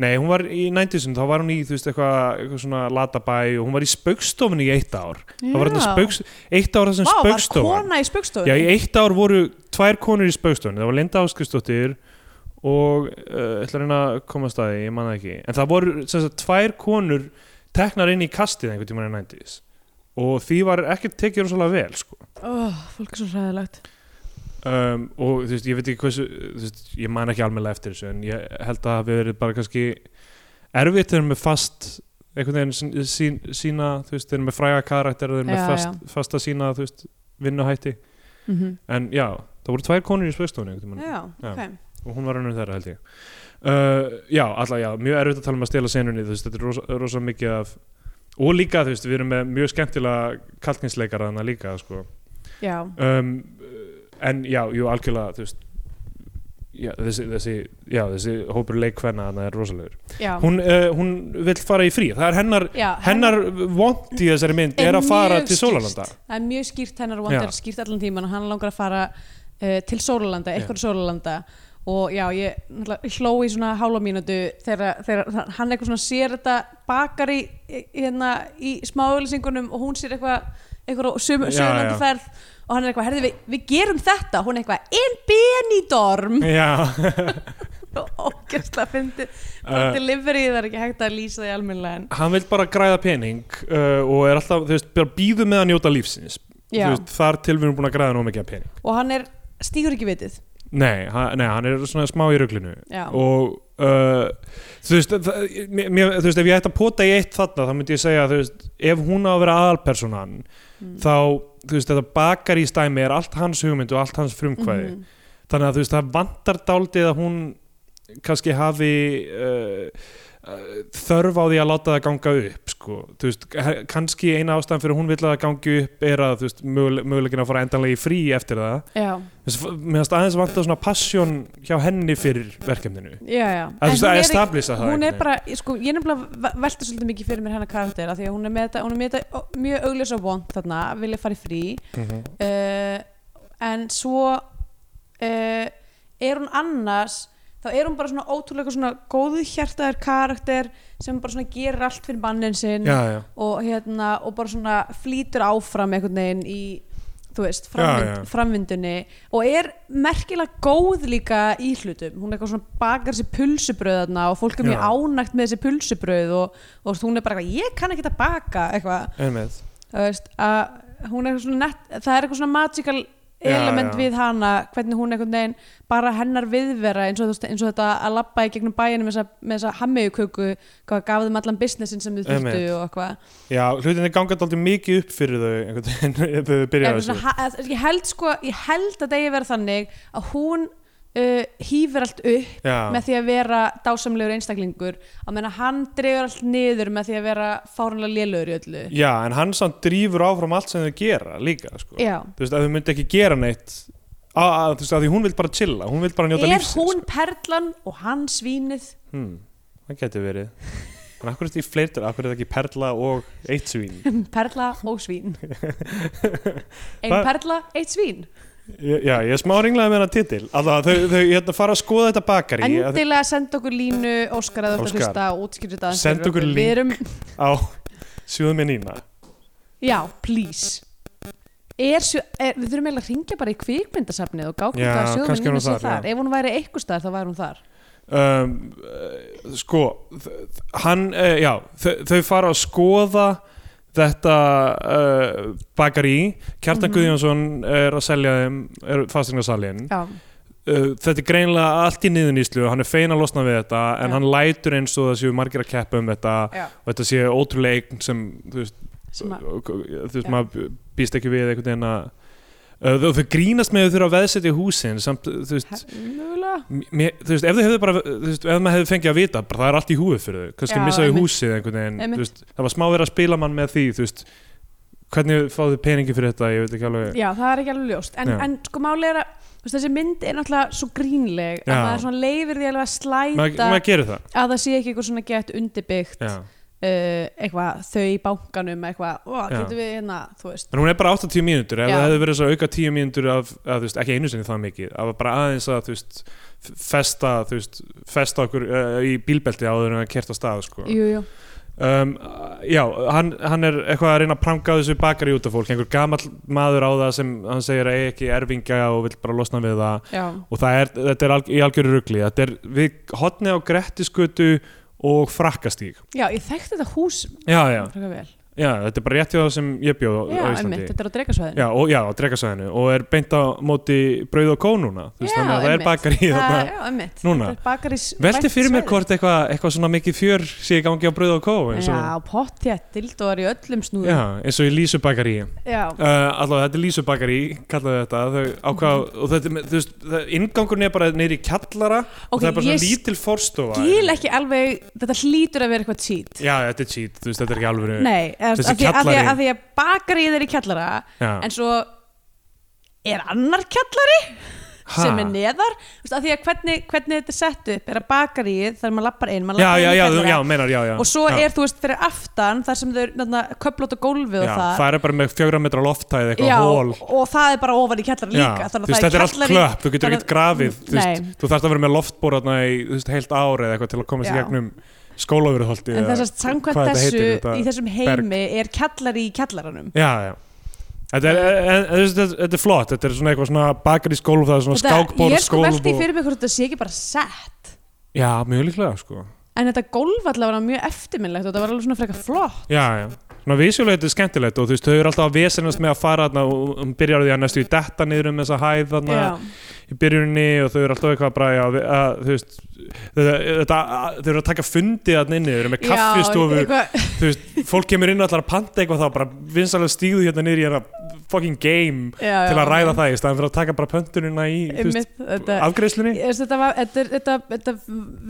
nei, hún var í 90-sun, þá var hún í þú veist, eitthvað, eitthvað svona latabæ og hún var í spaukstofunni í eitt ár. Það var þetta já. spauks, eitt ár það sem Vá, var spaukstofan kona í spaukstofun Já, í eitt ár voru tvær konur í spaukstofunni, það var Linda Áskristóttir og uh, ætla að reyna að koma að staði, ég man það ekki. En það voru sem sagt tvær konur teknar inn í kastið einhvern tímann í 90s og því var ekki tekið rosalega vel sko. oh, fólk er svo ræðilegt um, og þú veist, ég veit ekki hversu veist, ég man ekki almennilega eftir þessu en ég held að það hafi verið bara kannski erfitt þegar með fast einhvern veginn sín, sín, sína þú veist, þeir eru með fræga karakter þeir eru með fast, fasta sína þú veist, vinnuhætti mm -hmm. en já, það voru tvær konur í tímann já, Já. ok og hún var önnur þeirra held ég. Uh, já, alltaf já, mjög erfitt að tala um að stela senunni þú veist, þetta er rosa, rosa mikið af og líka, þú veist, við erum með mjög skemmtilega kalkinsleikara þannig líka, sko. Já, um, en já, jú, algjörlega, þú veist já, þessi, þessi, já, þessi hópur leikvenna þannig er rosalegur. Hún, uh, hún vill fara í frí, það er hennar hennar vond í þessari mynd er, að fara til. Sólalanda það er mjög skýrt hennar vond Já. er skýrt allan tíman hann langar að fara uh, til Sólalanda, eitthvað Sólalanda og já, ég náttúrulega hló í svona hálfa mínútu þegar, þegar hann eitthvað svona sér þetta bakar í hérna í smáauðlýsingunum og hún sér eitthvað eitthvað já. ferð og hann er eitthvað, herði við, við gerum þetta. Hún er eitthvað, en Benidorm. Já, <laughs> og ógæslega fyndi Uh, bara delivery það er ekki hægt að lýsa því almennilega en hann vil bara græða pening uh, og er alltaf, þú veist, bara býðu með að njóta lífsins. Veist, þar til við erum búin að græða nóg mikið af pening. Og hann er stígur ekki vitið nei, hann, nei, hann er svona smá í ruglinu Já. og uh, þú veist, það, mér, þú veist ef ég ætti að pota í eitt þarna þá myndi ég segja veist, ef hún á að vera aðalpersonan Mm. þá, þú veist, þetta bakar í stæmi er allt hans hugmynd og allt hans frumkvæði Mhm. þannig að þú veist, það vantar dálítið að hún kannski hafi uh, þörf á því að láta það ganga upp sko. veist, kannski eina ástæðan fyrir að hún vill að það gangi upp er að veist, möguleg, mögulegin að fara endanlega í frí eftir það. Finnst aðeins vantar svona passion hjá henni fyrir verkefninu. Já, já. Að þú veist, að establisa það hún er bara, sko, ég er nefnilega velta svolítið mikið fyrir mér hennar karakter af því að hún er með þetta, er með þetta mjög augljós og vond þarna, vilja fara í frí. Veginn. uh, en svo uh, er hún annars þá er hún bara svona ótrúlega svona góðu hjartaðar karakter sem bara svona gerir allt fyrir mannin sinn já, já, og hérna og bara svona flýtur áfram einhvern veginn í þú veist, Já, framvind, já. framvindunni og er merkilega góð líka í hlutum, hún er eitthvað svona bakar sér pulsubröðarna og fólk er mjög Já. ánægt með þessi pulsubröð og, og hún er bara eitthvað, ég kann ekki að baka eitthvað, einmitt þú veist að hún er eitthvað svona nett, það er eitthvað svona magical Já, element já. við hana hvernig hún einhvern veginn, bara hennar viðvera eins og, eins og þetta að labba í gegnum bæinu með þessa, hammiðuköku hvað gaf þeim allan businessin sem þau þurftu og eitthvað Já, hlutinni ganga alltaf mikið upp fyrir þau einhvern veginn <laughs> þau byrja Eitthvað þessu ég held sko, ég held að það að vera þannig að hún uh, hýfir allt upp Já, með því að vera dásamlegur einstaklingur. Að menna hann dregur allt niður með því að vera fárunlega lélögur í öllu. Já, en hann samt drífur áfram allt sem þau gera líka sko. Þú veist, að þau myndi ekki gera neitt að, veist, að því hún vil bara chilla hún vil bara njóta er lífsins hún perlan og hann svínið? Hmm, Það getur verið. En akkur er þetta í fleirtur, akkur er þetta ekki perla og eitt svín? <laughs> Perla og svín. <laughs> Ein Hvað- perla, eitt svín Já, ég smá ringlaði með hennar titil. Alltaf, þau, þau hérna, fara að skoða þetta bakari. Að- endilega senda okkur línu Óskar að þú ert að hlusta og útskýrðu þetta Senda okkur link. erum, á sjóðum með nýna já, please. Er, er, við þurfum eiginlega að ringja bara í kvikmyndasafnið og Já, hvað kannski sjóðum hún við sé þar, já. ef hún væri eitthvað staðar þá væri hún þar. Um, uh, Sko hann, uh, já þau, þau fara að skoða þetta uh, bakari Kjartan Mhm. Guðjónsson er að selja þeim er fastegnasalinn já, uh, þetta er greinilega allt í niðuníslu hann er fein að losna við þetta en Já. hann lætur eins og það séu margir að keppa um þetta já, og þetta sé ótrúlega eign sem þú veist, þú veist maður býst ekki við einhvern veginn að þau, þau grínast með þau þurfa að veðsetja húsin samt, þú veist, mér, þú veist, ef þau hefðu bara þú veist, ef maður hefði fengið að vita, bara það er allt í húið fyrir þau kannski Já, missa þau einmitt. húsið einhvern veginn, Einmitt. þú veist, það var smá verið að spila mann með því, þú veist hvernig fáðu þau peningi fyrir þetta, ég veit ekki alveg Já, það er ekki alveg ljóst En, en sko máli er að veist, þessi mynd er náttúrulega svo grínleg Já. að maður svona leifir því að slæta það að það sé ekki eitthvað svona gett undirbyggt Já. Uh, eitthvað, þau í bankanum eitthvað, getur við hérna þú veist, en hún er bara 80 mínútur, ef það hefði verið svo auka 10 mínútur af, að, veist, ekki einu sinni það mikið að bara aðeins að, veist festa, veist, festa okkur uh, í bílbelti áður en að kerta stað sko. jú, jú. Um, já, hann, hann er eitthvað að reyna að pranga þessu bakari út af fólk einhver gamall maður á það sem hann segir að ekki erfingja og vill bara losna við það. Já, og það er, þetta er alg, í algjöru rugli þetta er við hotni á Grettiskutu og frakkastíg. Já, ég þekkti þetta hús já, já, já, þetta er bara rétt hjá það sem ég bjóð á, Já, á Íslandi. einmitt, þetta er á drekasvæðinu. Já, og, já, á drekasvæðinu. Og er beint á móti brauð og kó núna. Þú veist, þannig að það er bakari það, þarna Já, einmitt. núna. Þetta er bakarís velti vænt fyrir mér hvort eitthvað eitthva svona mikið fjör sé í gangi á brauð og kó og, Já, pottjætt, dildóar í öllum snúðum. Já, eins og í Lísu bakari Já, Uh, allavega þetta er Lísubakari kallaðu þetta. Þau ákvað, og þetta, þú veist, það, ingangurinn er bara í kjallara. Og Ok, það er bara ég svona lítil forstofa skil ekki alveg þetta hlýtur að vera eitthvað cheat. Já, þetta er cheat, þú veist, þetta er ekki alveg Nei, Þessi að, að, að, kjallari. að því að bakarið er í kjallara já. en svo er annar kjallari Ha? sem er neðar Þú veist, að því að hvernig, hvernig þetta er sett upp er að bakarið þar maður lappar inn maður já, lappar já, inn í já, þú, kjallara, já, meinar, já, já og svo já. er þú veist fyrir aftan þar sem þau eru köflót og gólfið já, og það það er bara með fjögra metra loftæð eitthvað já, hól og það er bara ofan í kjallara Já, líka þú veist, þetta er allt klöpp, þú getur þannig- ekkert grafið þú, veist, Nei. þú þarfst að vera með loftbóratna í þú veist, heilt ár eða eitthvað til að komast í Já. gegnum skólaverðholti en þess að samkvæmt þessu heitir, í þessum heimi er kjallari í kjallaranum. Já, já. Þetta er, en, þetta, er- þetta er flott, þetta er svona eitthvað svona bakarísgólf, það er svona skákbór, ég er sko veldi fyrir mig hvort þetta sé ekki bara sett. Já, mjög líklega, sko. En þetta gólf allavega var mjög eftirminnlegt og þetta var alveg svona frekar flott. Já, já Svona visjulega þetta er skemmtilegt og þú veist, þau eru alltaf að vesenast með að fara þarna og um byrjar því að næstu í detta niður um þessa hæð þarna í byrjuninni og þau eru alltaf eitthvað bara, við- að, þú veist þetta, að, þau eru að taka fundi þarna inni, þau eru með eitthvað- þú veist, fólk kemur inn ætlar að panta eitthvað þá bara vinsalega stíðu hérna niður í hérna fucking game já, til já, að ræða það í staðan fyrir að taka bara pöntunina í Einmitt, þetta,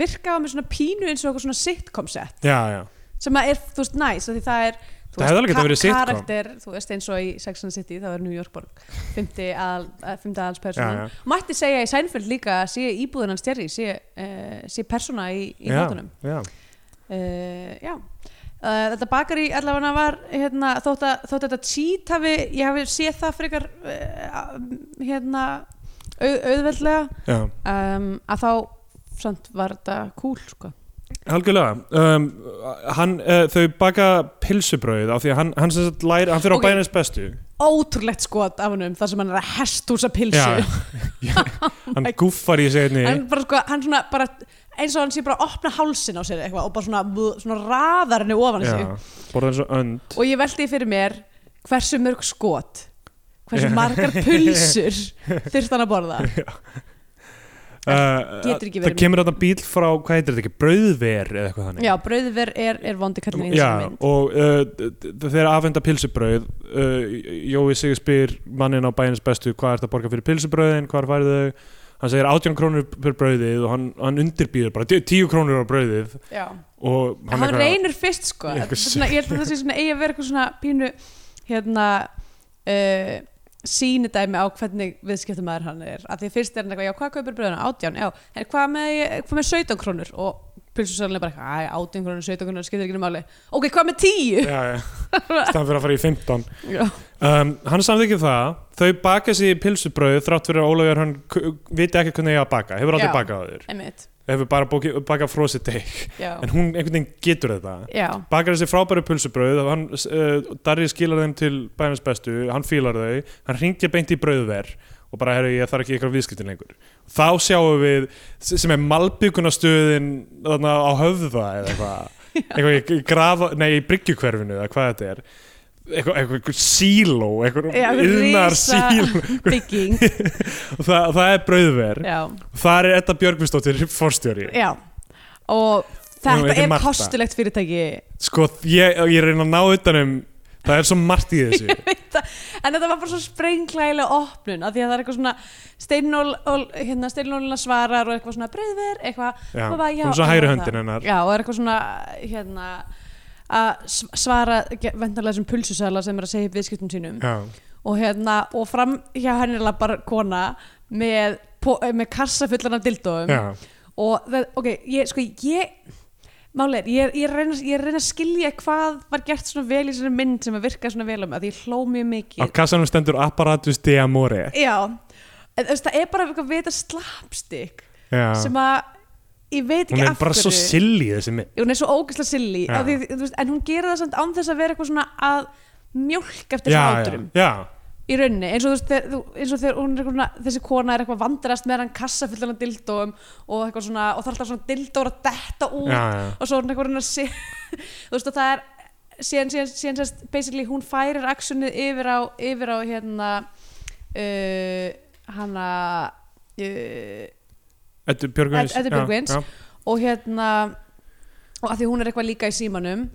virkaði með svona pínu eins og eitthvað svona sitcom set. Já, já, sem að er, þú veist, næs af því það er Það hefði alveg getað ka- verið sitcom. karakter, þú veist, eins og í Sex and the City það var New York borg, fymti eh, aðals já, persónan, já. mætti segja í Seinfeld líka að sé íbúðin hans Terry sé, uh, sé persóna í, í já, þáttunum já. uh, uh, þetta bakari allavega var hérna, þótt, að, þótt að þetta cheat hafi ég hafi séð það frekar uh, hérna au, auðveldlega um, að þá samt var þetta cool sko. Algjörlega. Um, hann, uh, Þau baka pilsubrauð af því að hann, hann, læri, hann fyrir Ok. á bænins bestu. Ótrúlegt skot af honum þar sem hann er að hestúsa pilsu. Já, já. <laughs> Hann guffar í segni hann bara sko, hann svona bara eins og hann sé bara að opna hálsin á sér eitthvað og bara svona, svona raðar henni ofan í sig. og ég veldi fyrir mér hversu mörg skot hversu Já. margar pulsur <laughs> þurft hann að borða. Ekki það verið- kemur þetta bíl frá, hvað heitir þetta ekki, brauðver eða eitthvað þannig? Já, brauðver er, er vondi kallin Já, og uh, þeir afhenda pilsubrauð uh, Jói sig spyr mannin á bæins bestu hvað er þetta að borga fyrir pilsubrauðin, hvað færðu þau? Hann segir 18 krónur per brauðið og hann, hann undirbýður bara 10 krónur á brauðið. Já. og hann, eitthvað- reynir fyrst sko. Er svona, ég held að það sé svona eigi að vera eitthvað svona pínu hérna uh, sýnidæmi á hvernig viðskiptumæður hann er. Að því fyrst er hann eitthvað, já hvað kaupir bröðuna, átján. Já, en hvað með, hvað með 17 krónur? Og pilsusælun er bara eitthvað, æ, átján krónur 17 krónur, skiptir ekki um máli, ok, hvað með 10 já, já, staðan fyrir að fara í 15 já, um, hann samþykir það. Þau baka sér pilsubrauð þrátt fyrir að Ólafur hann viti ekki hvernig ég að baka hefur aldrei bakað einmitt hefur bara bóki, bakað frósið teik já, en hún einhvern veginn getur þetta. Já, bakar þessi frábæru pulsubrauð og hann, uh, Darri skilar þeim til bænans bestu, hann fílar þau hann ringir beint í brauðver og bara, herru, ég þarf ekki ykkur viðskiptin lengur. Þá sjáum við, sem er malbyggunastöðin þarna á höfða eða eitthvað. <laughs> Eitthvað í, í grafa, nei, í bryggjukverfinu eða hvað þetta er eitthvað, síló eitthvað yðnar síló og það, það er brauðver. Þar er Edda Björgvinsdóttir forstjóri. Já. Og þetta er kostulegt fyrirtæki. Sko, ég, ég reyna að ná utanum það er svo margt í <laughs> þessu. en þetta var bara svo sprengklægilega opnun af því að það er eitthvað svona steinnól hérna, steinnólina svarar og eitthvað svona breyðver eitthvað. Já, já, hennar. Já, og er eitthvað svona hérna að sv- svara vendarlega þessum pulsusæla sem er að segja upp viðskiptum sínum. Já, og hérna, og fram hjá henni er bara kona með, po- með kassa fullan af dildóum. Já, og það, ok, ég, sko, ég Máli er, ég, ég, reyna, ég reyna að skilja hvað var gert svona vel í svona mynd sem að virka svona vel um að ég hló mjög á mikið kassanum stendur apparatus de amore. Já, en, þú veist, það er bara eitthvað vita slapstick Já, sem að ég veit ekki hún er bara svo silly þessi mynd. Hún er svo ógeðslega silly. Já. af því, veist, en hún gerir það samt án þess að vera eitthvað svona að mjólk eftir já, hláturum já, í rauninni, eins og, veist, þú- eins og er eitthvað svona, þessi kona er eitthvað vandrast með hann kassa fullan af dildóum og svona, og það er alltaf svona dildóur að detta út og svo er hún eitthvað <laughs> þú veist og það er síðan, síðan, síðan sérst, basically hún færir actionið yfir á, yfir á hérna uh, hana uh, Eddu Björgvins Ed- Eddu já, Björgvins. já. og hérna og að því hún er eitthvað líka í símanum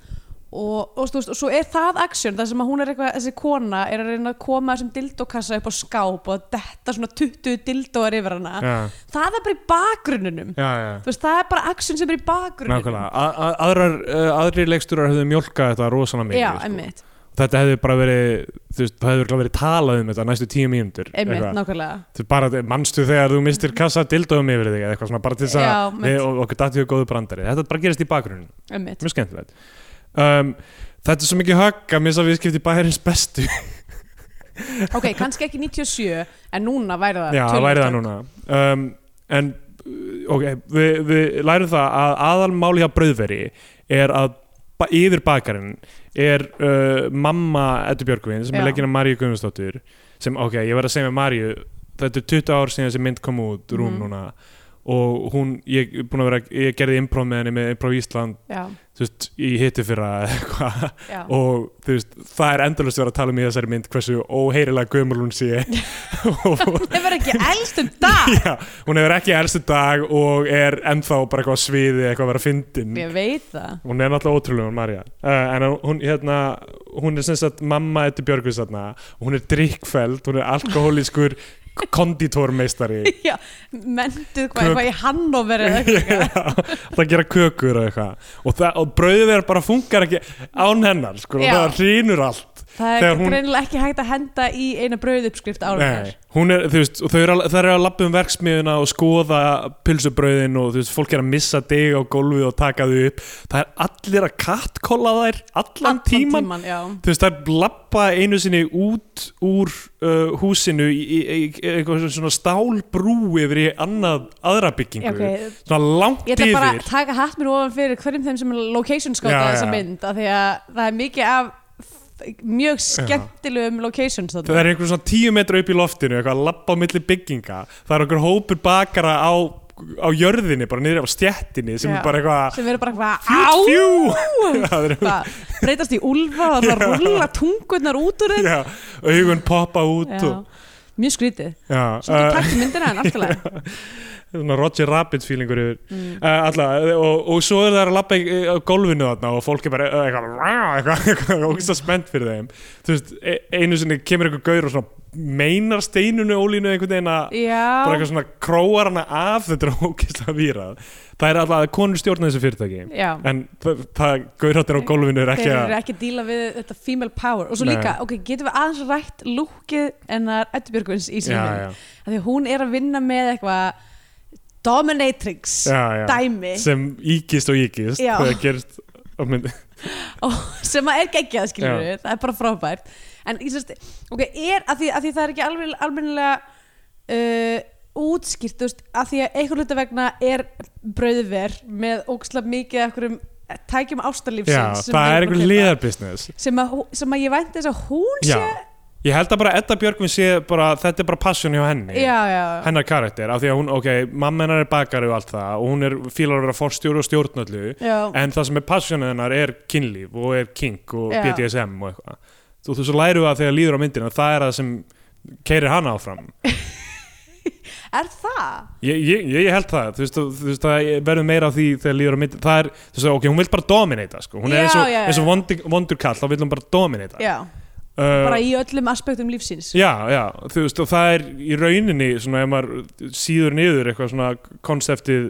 og, og, og svo er það action þar sem hún er eitthvað, þessi kona er að reyna að koma þessum dildókassa upp á skáp og að detta svona 20 dildóar yfir hana Já, það er bara í bakgrunnunum já, já. Þú veist, það er bara action sem er í bakgrunnunum aðrar, uh, aðrir leikstúrar hefðu mjólkað þetta rosalega mikið já, sko. Þetta hefði bara verið, þú veist, það hefði verið talað um þetta næstu tíu mínútur bara, mannstu þegar þú mistir kassa dildóðum yfir þig eða eitthvað svona, bara til þess að við, okkur dætið góðu brandari. Þetta bara gerist í emmitt, mjög skemmtilegt. Um, Þetta er svo mikið högg að missa viðskipti bæjarins bestu. <laughs> Ok, kannski ekki 97 en núna væri það Já, væri það núna. Um, En, ok, við, við lærum það að aðalmáli hjá brauðveri er að yfir bakarinn er uh, mamma Eddu Björgvin sem Já. er leikinn af Maríu Guðmundsdóttur sem, ok, ég verð að segja með Maríu þetta er 20 ár síðan þessi mynd kom út rún Mhm. núna og hún, ég, er að vera, ég gerði improv með henni með Improv Ísland, veist, í hitti fyrra og veist, það er endalust verið að tala um í þessari mynd hversu óheyrilega gömul hún sé. <laughs> Það verður ekki elst um dag. Já, hún hefur ekki erstu dag og er ennþá bara eitthvað sviði eitthvað að vera fyndin. Ég veit það. Hún er náttúrulega ótrúlega hún Marja uh, en hún, hérna, hún er sem sagt mamma eftir og hún er drikkfeld, hún er alkohólískur konditórmeistari <laughs> já, mentuð hvað, eitthvað í Hannover eða eitthvað <laughs> það gera kökur og eitthvað. Og, og brauðið bara funkar ekki án hennar sko, og það hrýnur allt það er hún- greinilega ekki hægt að henda í eina brauðuppskrift ára hún er, að, lappa um verksmiðuna og skoða pilsubrauðin og veist, fólk er að missa dig á gólfið og taka þau upp. Það er allir að kattkolla þær allan, tíman, tíman þú veist, þær lappa einu sinni út úr uh, húsinu í, í, í, eitthvað svona stálbrú yfir í annað aðra byggingu. Já, ok. svona langt ég ætla bara yfir. að taka hatt mér ofan fyrir hverjum þeim sem er location skáta þessa mynd af því að það er mikið af mjög skemmtilegum locations það þarna. er einhver svona tíu metra upp í loftinu eitthvað að lappa á milli bygginga það er okkur hópur bakara á á jörðinni, bara niður á stjettinni sem Já. er bara eitthvað sem eru bara eitthvað fjú, á! fjú Það Hvað, breytast í úlfa og það rúlla tungurnar út úr þeim. Augun poppa út og, mjög skrítið. Svolítið uh, takt í myndina en <laughs> Roger Rabbit feelingur yfir. Mm. uh, alla, og, og svo er það að lappa í, á gólfinu þarna og fólk er bara uh, eitthvað, eitthvað <laughs> ógst spennt fyrir þeim. Þú veist, e- einu sinni kemur eitthvað gaur og svona meinar steinunu ólínu einhvern veginn að bara eitthvað svona króar hana af þetta er ógeðslega výrað það er alltaf að konur stjórna þessu fyrirtæki. Já. En það, gaurhattir á gólfinu er ekki Þeir að eru ekki að díla við þetta female power. Og svo Nei. líka, ok, getum við aðeins rætt lúkið ennar Eddu Björgvins í síðan því að hún er að vinna með eitthvað dominatrix já, já. dæmi sem íkist og íkist Já. það gerist á myndi og, sem að er geggjað skilur við, það er bara frábært en ég sérst, ok, er að því, að því það er ekki alveg almennilega uh, útskýrt, þú veist, að því að einhver hluta vegna er brauðver með ógslag mikið af einhverjum tækjum já, ástarlífsins sem það er erum að einhver kaupa. liðarbusiness sem sem að ég vænti þess að hún Já. sé Ég held að bara Edda Björgvin sé bara, þetta er bara passion hjá henni. Já, já, hennar karakter, af því að hún, ok, mamma hennar er bakari og allt það og hún er fílar að vera forstjóri og stjórnöldu já, en það sem er passionið hennar er kynlíf og er kink og Já. BDSM og eitthvað. Þú, þú svo læru að þegar líður á myndina það er það sem keirir hana áfram. <laughs> Er það? ég, ég, ég held það, þú veist, þú, veist það verður meira af því þegar líður á myndina það er, þú veist, ok, hún vil bara dominata sko. hún er eins og, og vondur, vondur kall, þá vil hún bara dominata. Já, bara í öllum aspektum lífsins. Já, já, þú veist og það er í rauninni svona ef maður síður niður eitthvað svona konseptið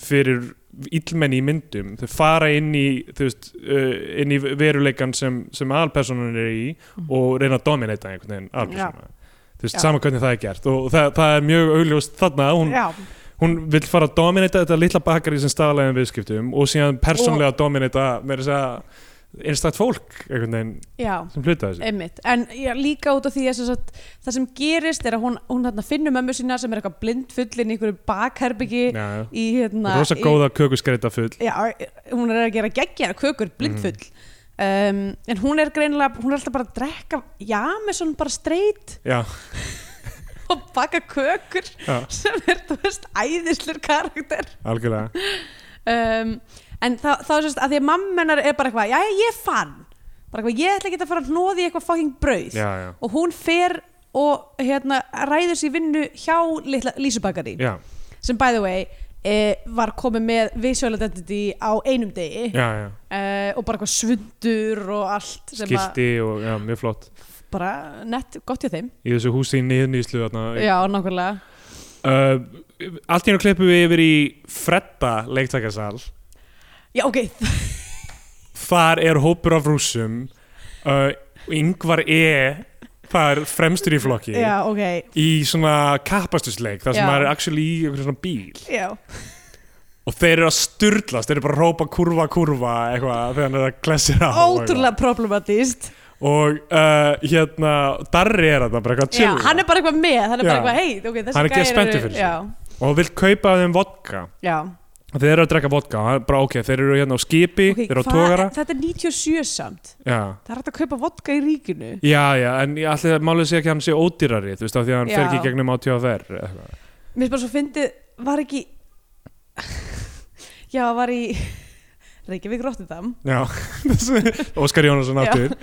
fyrir illmenni í myndum þau fara inn í, veist, uh, inn í veruleikan sem, sem aðalpersonan er í og reyna að dominata einhvern veginn aðalpersona þú veist, Já. saman hvernig það er gert og það, það er mjög augljóst þarna hún, hún vill fara að dominata þetta litla bakari sem staðalegum viðskiptum og síðan persónlega dominata með þess að einstætt fólk já sem hluta þessu? Einmitt, en já, líka út af því að það sem gerist er að hún, hún finnur mömmu sína sem er eitthvað blindfullin í einhverju bakherbyggi í hérna rosa í- góða kökuskreita full. Já, hún er að gera geggja kökur blindfull um, en hún er greinilega, hún er alltaf bara að drekka já, með svona bara streit já, og baka kökur sem er, þú veist, æðislur karakter. Algjörlega. Um, en þá, þá sérst að því að mammenar er bara eitthvað, já, ég fann. Bara eitthvað, ég ætla ekki að fara að hnóði eitthvað fucking brauð. Já, já, og hún fer og hérna ræður sér vinnu hjá litla Lísubakari já, sem by the way e, var komið með visual identity á einum degi. Já, já. e, og bara eitthvað svundur og allt sem að skilti og já, mjög flott. Bara nett gott hjá þeim. Í þessu húsi í niðurníslu þarna. Já, nákvæmlega. Uh, allt í hennu klippum við yfir í Fredda leiktakarsal já, ok, þar er hópur af rússum uh, Yngvar E það er fremstur í flokki. Já, ok. Í svona kappastusleik þar sem Já. maður er actually í einhverjum svona bíl. Já, og þeir eru að sturlast, þeir eru bara að rópa kurva kurva eitthvað þegar hann er að klessir á og eitthvað. ótrúlega problematíst og uh, hérna Darri er þetta bara eitthvað já, chill hann er bara eitthvað með, hann er bara Já. eitthvað hei, ok, þessi Hann er ekki gæjar spenntur fyrir þessu. já, og vill kaupa af þeim vodka. Já, þeir eru að drekka vodka, bara ok, þeir eru hérna á skipi, ok, þeir eru á tógara þetta er 97 samt já, það er hægt að kaupa vodka í ríkinu já, já, en að málið sé ekki að hann sé ódýrari, þú veist, af því að hann fer Já. ekki í gegnum á tjóðafer eitthvað. Mér finnst bara svo fyndið, var ekki <laughs> Já, var í <laughs> Reykjavík Rotterdam já, <laughs> Óskar Jónasson Já. aftur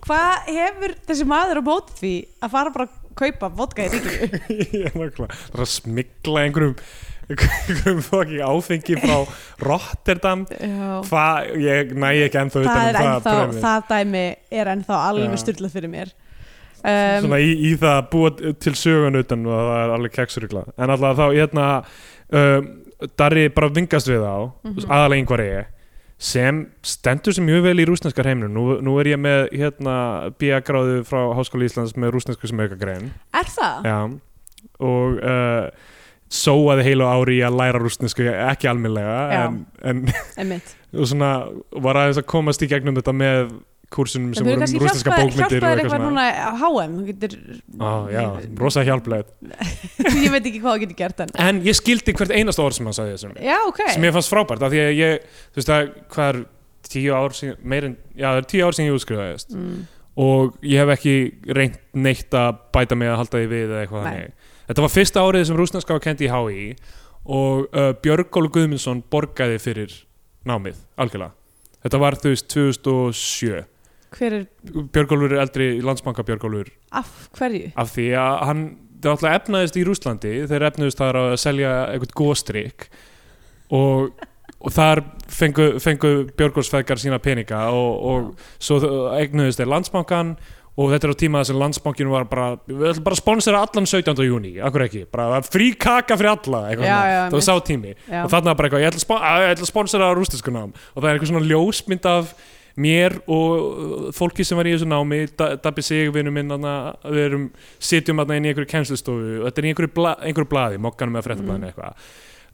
Hvað hefur þessi maður á móti því að fara bara að kaupa vodka í ríkinu? Er nákvæmlega það er að smigla einhverjum einhverjum fokking áfengi frá <laughs> Rotterdam. Hvað, ég næ ekki ennþá Það um er það ennþá, það dæmi er ennþá alveg styrlað fyrir mér. Um, svona í, í það að búa til sögun utan og það er alveg keksurugla en alltaf þá hérna um, Darri bara vingast við á Mhm. aðalega einhver ég sem stendur sem mjög vel í rúsneskar heiminu nú, nú er ég með hérna B.A. frá Háskóla Íslands með rúsnesku sem auka grein Er það? já. Og uh, sóaði heilu ári í að læra rúsnesku ekki almennilega Já. en, en <laughs> og svona var aðeins að komast í gegnum þetta með kursunum sem voru um rúsneska bókmyndir hjálpa þér og eitthvað núna á HM getur, Á, já, rosa hjálplega <laughs> Ég veit ekki hvað þú getur gert en En ég skildi hvert einasta orð sem hann sagði þessum. Já, ok. Sem ég fannst frábært af því að ég, þú veist að hvað er tíu ár síðan, meirinn, já það er tíu ár síðan ég útskrifaðist. Mm. og ég hef ekki reynt neitt að bæta mig að halda því við eða eitthvað þannig þetta var fyrsta árið sem rúsneska var kent í HÍ og uh, Björgólu Guðmundsson borgaði fyrir námið, algjörlega. Þetta var þú veist 2007 hver er, Björgólfur er eldri landsbanka Björgólfur. Af hverju? af því að hann það alltaf efnaðist í Rúslandi þeir efnaðist þar að selja eitthvað góstrík og, og þar fengu, fengu Björgólfsfeðgar sína peninga og, og svo egnuðist þeir landsbankan og þetta er á tíma sem landsbankin var bara við ætlum bara að sponsora allan 17. júni akkur ekki, bara frí kaka fyrir alla Já, já, það var sá tími. Já. og þarna bara eitthvað, ég ætla að spon- að- ég ætla að sponsora rústisku nám. Og það er eitthvað svona ljósmynd af mér og fólki sem var í þessu námi Da- Dabbi Sigvinu minn við erum, sitjum inn í einhverju kennslustofu. Og þetta er í einhverju, bla, einhverju blaði mokkanum eða fréttablaðinu Mm. eitthvað.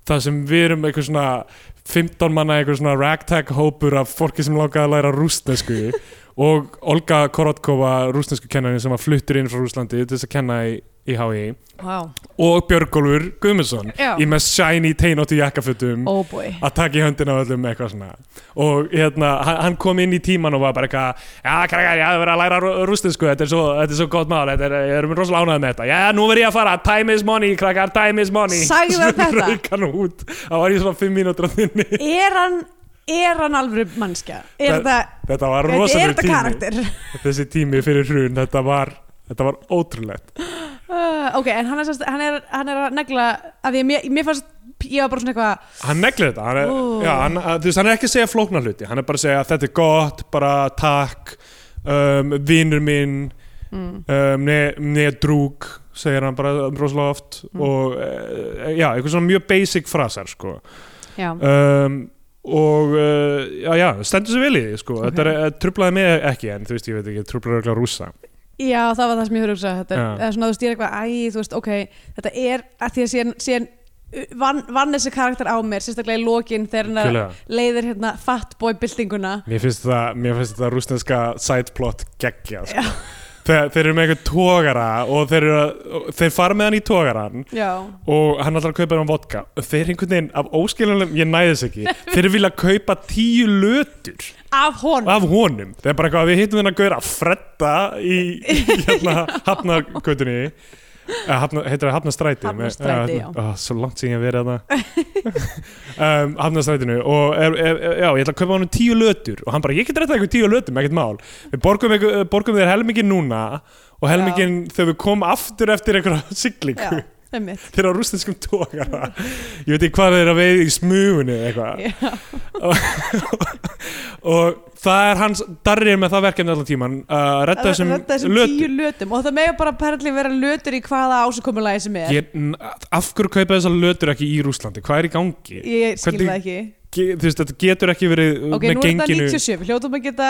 Það sem við erum eitthvað svona 15 manna eitthvað svona ragtag hópur af fólki sem langaði að læra rústnesku og Olga Korotkova rústnesku kennarin sem var fluttur inn frá Rúslandi til þess að kenna í, í HÍ Wow. og Björgólfur Guðmundsson Já. í með shiny teinóttu jakkafutum Oh að taka í höndina á öllum eitthvað svona. Og hérna, hann kom inn í tíman og var bara eitthvað, já, krakkar, ég hafði verið að læra rú- rústinsku, þetta er svo, þetta er svo gott mál þetta er, ég erum rosalega ánægð með þetta. Já, nú verð ég að fara, time is money, krakkar, time is money. Sagði hann <laughs> þetta? Rauk hann út, það var í svona fimm mínútur á þinni, er hann er hann alveg mannskja? er Það- þetta, var rosalega tími karakter? <laughs> þessi tími fyrir hrun, þetta var þetta var ótrúlegt Uh, ok, en hann er, hann er, hann er að negla af því að mér, mér fannst ég var bara svona eitthvað hann neglir þetta hann er, Ó. já, hann, að- þú veist, hann er ekki að segja flóknar hluti hann er bara að segja þetta er gott, bara takk um, vinnur minn mm, um, ne, ne drúg segir hann bara rosalega oft Mm. og uh, já, eitthvað svona mjög basic frasar sko já, um, og uh, já, já, stendur sér vel í því sko, Ok. þetta er, uh, trublaði mig ekki en þú veist, ég veit ekki, trublaði örugglega rússa já, það var það sem ég höfðu hugsað þetta er, Já. eða svona, þú er eitthvað, æ, þú veist, ok þetta er, að því að síðan, síðan uh, vann, vann þessi karakter á mér sérstaklega í lokin þegar hann leiðir hérna fatboy byltinguna mér finnst það, mér finnst það rúsneska sideplot geggja sko. Þeir, þeir eru með eitthvað tógara og þeir, eru, þeir fara með hann í tógaran já, og hann að kaupa hann vodka. Þeir einhvern veginn af óskilunum, ég næði þess ekki þeir vilja kaupa tíu lötur af honum. af honum. Það er bara eitthvað að við hittum þennan gaur að fredda í, í hérna hafnagötunni hafna, heitir það hafnastræti Hafnarstræti, já. Ó, svo langt sem ég hef verið að það um, hafnastrætinu og er, er, já, ég ætla að kaupa honum tíu lötur og hann bara, ég get rættað eitthvað tíu lötum, ekkert mál. Við borgum, borgum þér helmingin núna og helmingin þegar við komum aftur eftir einhverja <laughs> siglingu <laughs> þeir á rústinskum tókara ég veit ekki hvað þeir eru að veið í smugunni eða eitthvað. Já, <laughs> og það er hans darrið með það verkefni allan tíman að redda þessum, þessum lötum. tíu lötum. Og það mega bara perli vera lötur í hvaða ásökumulagi sem er. Ég, n- af hverju kaupa þessar lötur ekki í Rúslandi hvað er í gangi? Ég skil Hvernig- það ekki. Ge, þú veist, þetta getur ekki verið ok, með nú er þetta genginu. 97, við hljótum að geta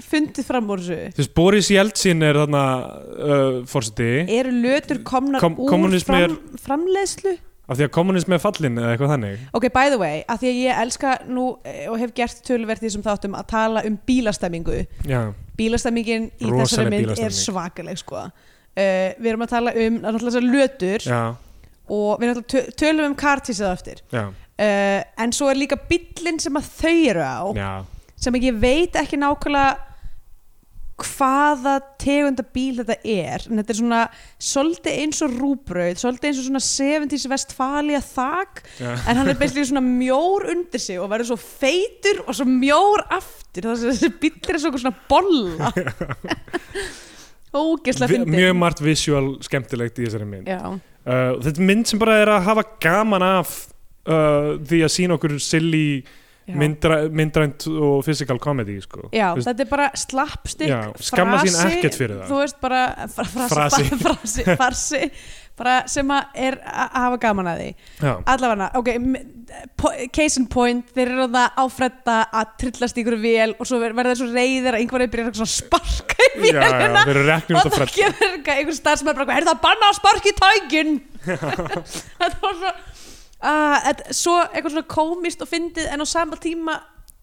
fundið fram úr þessu. Þú veist, Boris Jeltsin er þarna uh, fórseti eru lötur komnar Kom- úr kommunismi fram, framleiðslu? Af því að kommunismi er fallin eða eitthvað þannig. Ok, by the way, að því að ég elska nú eh, og hef gert tölverð því sem þáttum að tala um bílastemmingu já, bílastemmingin í Rosaleg þessari mynd bílastemming. er svakaleg sko. uh, við erum að tala um náttúrulega þessar lötur já, og við náttúrulega tö- tölum um kartísið á eftir. Já, uh, en svo er líka bíllinn sem að þau eru á. Já. Sem ég veit ekki nákvæmlega hvaða tegunda bíl þetta er. En þetta er svona svolítið eins og rúbrauð svolítið eins og svona 70s Vestfalia þak já. en hann er basically svona mjór undir sig og verður svo feitur og svo mjór aftur. Þessi bíll er svo svona bolla. <laughs> Ógeðslega Vi, fyndið. mjög margt visual skemmtilegt í þessari mynd. Uh, þetta er mynd sem bara er að hafa gaman af uh, því að sína okkur silly. Myndra, myndrænt og physical comedy sko. Já, Þú veist, þetta er bara slappstick Já, skamma sín frasi, ekkert fyrir það. Þú veist bara fra, frasi, Frasi. <laughs> farsi bara sem að er að hafa gaman að því já, allavega, ok case in point, þeir eru það áfredda að trillast ykkur vél og svo ver- verða þeir svo reyðir að einhverju byrjar að sparka í vélina og það fredd kemur einhver starfsmæður bara, er það að banna að sparka í tækin <laughs> <laughs> þetta var svo uh, svo eitthvað svona komist og fyndið en á sama tíma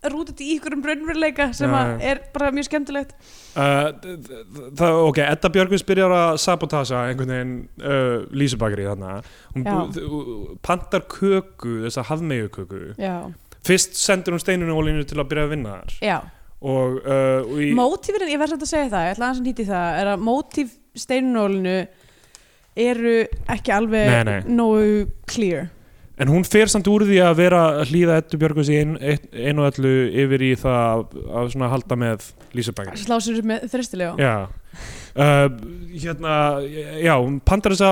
rútið í ykkur um raunveruleika sem Já, að já. er bara mjög skemmtilegt. Uh, það, ok, Edda Björgvins byrjar að sabotasa einhvern veginn uh, Lísubakari þarna. Hún Já. bu- þ- pantar köku, þessa hafmeyju köku já, fyrst sendur hún steinunni ólínu til að byrja að vinna þar. Já. og, uh, og í, mótífin, ég verð samt að segja það ég ætla aðeins að nýti það, er að mótíf steinunólinu eru ekki alveg nógu clear En hún fer samt úr því að vera að hlýða Eddu Björgus í ein, ein, einu og öllu yfir í það að, að svona halda með Lísabækir. slá sér upp með þrestilega Já. Uh, hérna, já, hún pandar þessa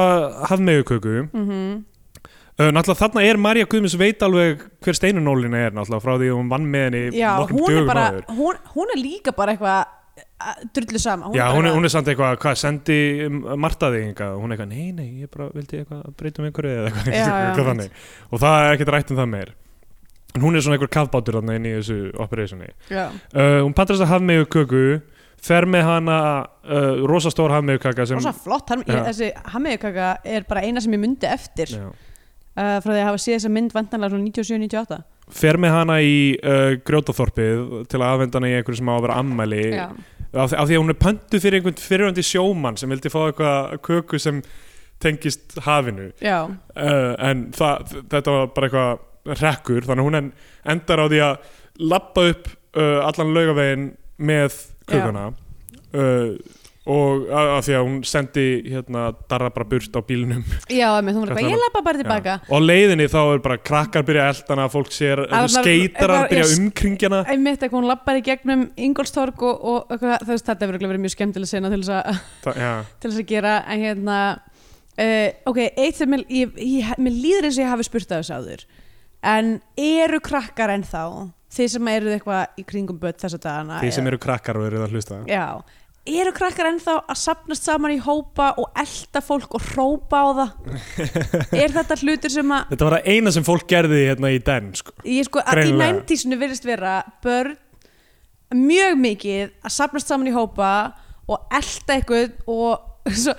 hafmeguköku. mm -hmm. Uh, náttúrulega þarna er Marja Guðmunds veit alveg hver steinunólina er náttúrulega frá því að hún vann með henni Já, hún er bara hún, hún er líka bara eitthvað að- drullu sama Já, hún er, hún er samt eitthvað, hvað, sendi Martaði eitthvað, hún er eitthvað, nei, nei, ég bara vildi eitthvað breyta um einhverju eða eitthvað, Já, <laughs> já, eitthvað þannig. Og það er ekkert rætt um það meir. En hún er svona einhver kafbátur þarna inn í þessu operationi. Já, uh, hún þess að hafmegu köku fer með hana uh, rosastór hafmegu kaka sem svo flott hann, Já. ég, þessi hammiðkaka er bara eina sem ég myndi eftir. Já, uh, frá því að hafa séð þessa mynd vantanlega svona 97-98 fer með hana í uh, grjótaþorpið til að afhenda hana í einhverju sem á að vera ammæli af, af því að hún er pöntu fyrir einhvern fyrirvændi sjómann sem vildi fá eitthvað köku sem tengist hafinu. Uh, en það, þetta var bara eitthvað rekkur, þannig að hún en, endar á því að lappa upp uh, allan laugavegin með kökuna. Uh, og að, að því að hún sendi hérna darra bara burt á bílnum. Já, með, hún eitthvað, það ég lappa bara tilbaka. Og leiðinni þá er bara krakkar byrja að elda hana fólk sér, Að skeitarar byrja ég- að umkringjana einmitt eitthvað hún lappar í gegnum Ingolstorg og, og veist, þetta hefur verið mjög skemmtileg sena til þess að <laughs> til þess að gera en hérna uh, ok, eitt sem mér, ég, ég, mér líður eins og ég hafi spurt að þessu áður. En eru krakkar ennþá þið sem eru eitthvað í kringum börn þessa dagana því sem eða- eru krakkar og eru að hlusta. Já, eru krakkar ennþá að sapnast saman í hópa og elda fólk og hrópa á það <laughs> er þetta hlutur sem að þetta var það eina sem fólk gerði hérna í den sko. ég sko, að í Greinilega. næntísinu virðist vera börn mjög mikið að sapnast saman í hópa og elda eitthvað og <laughs> svo,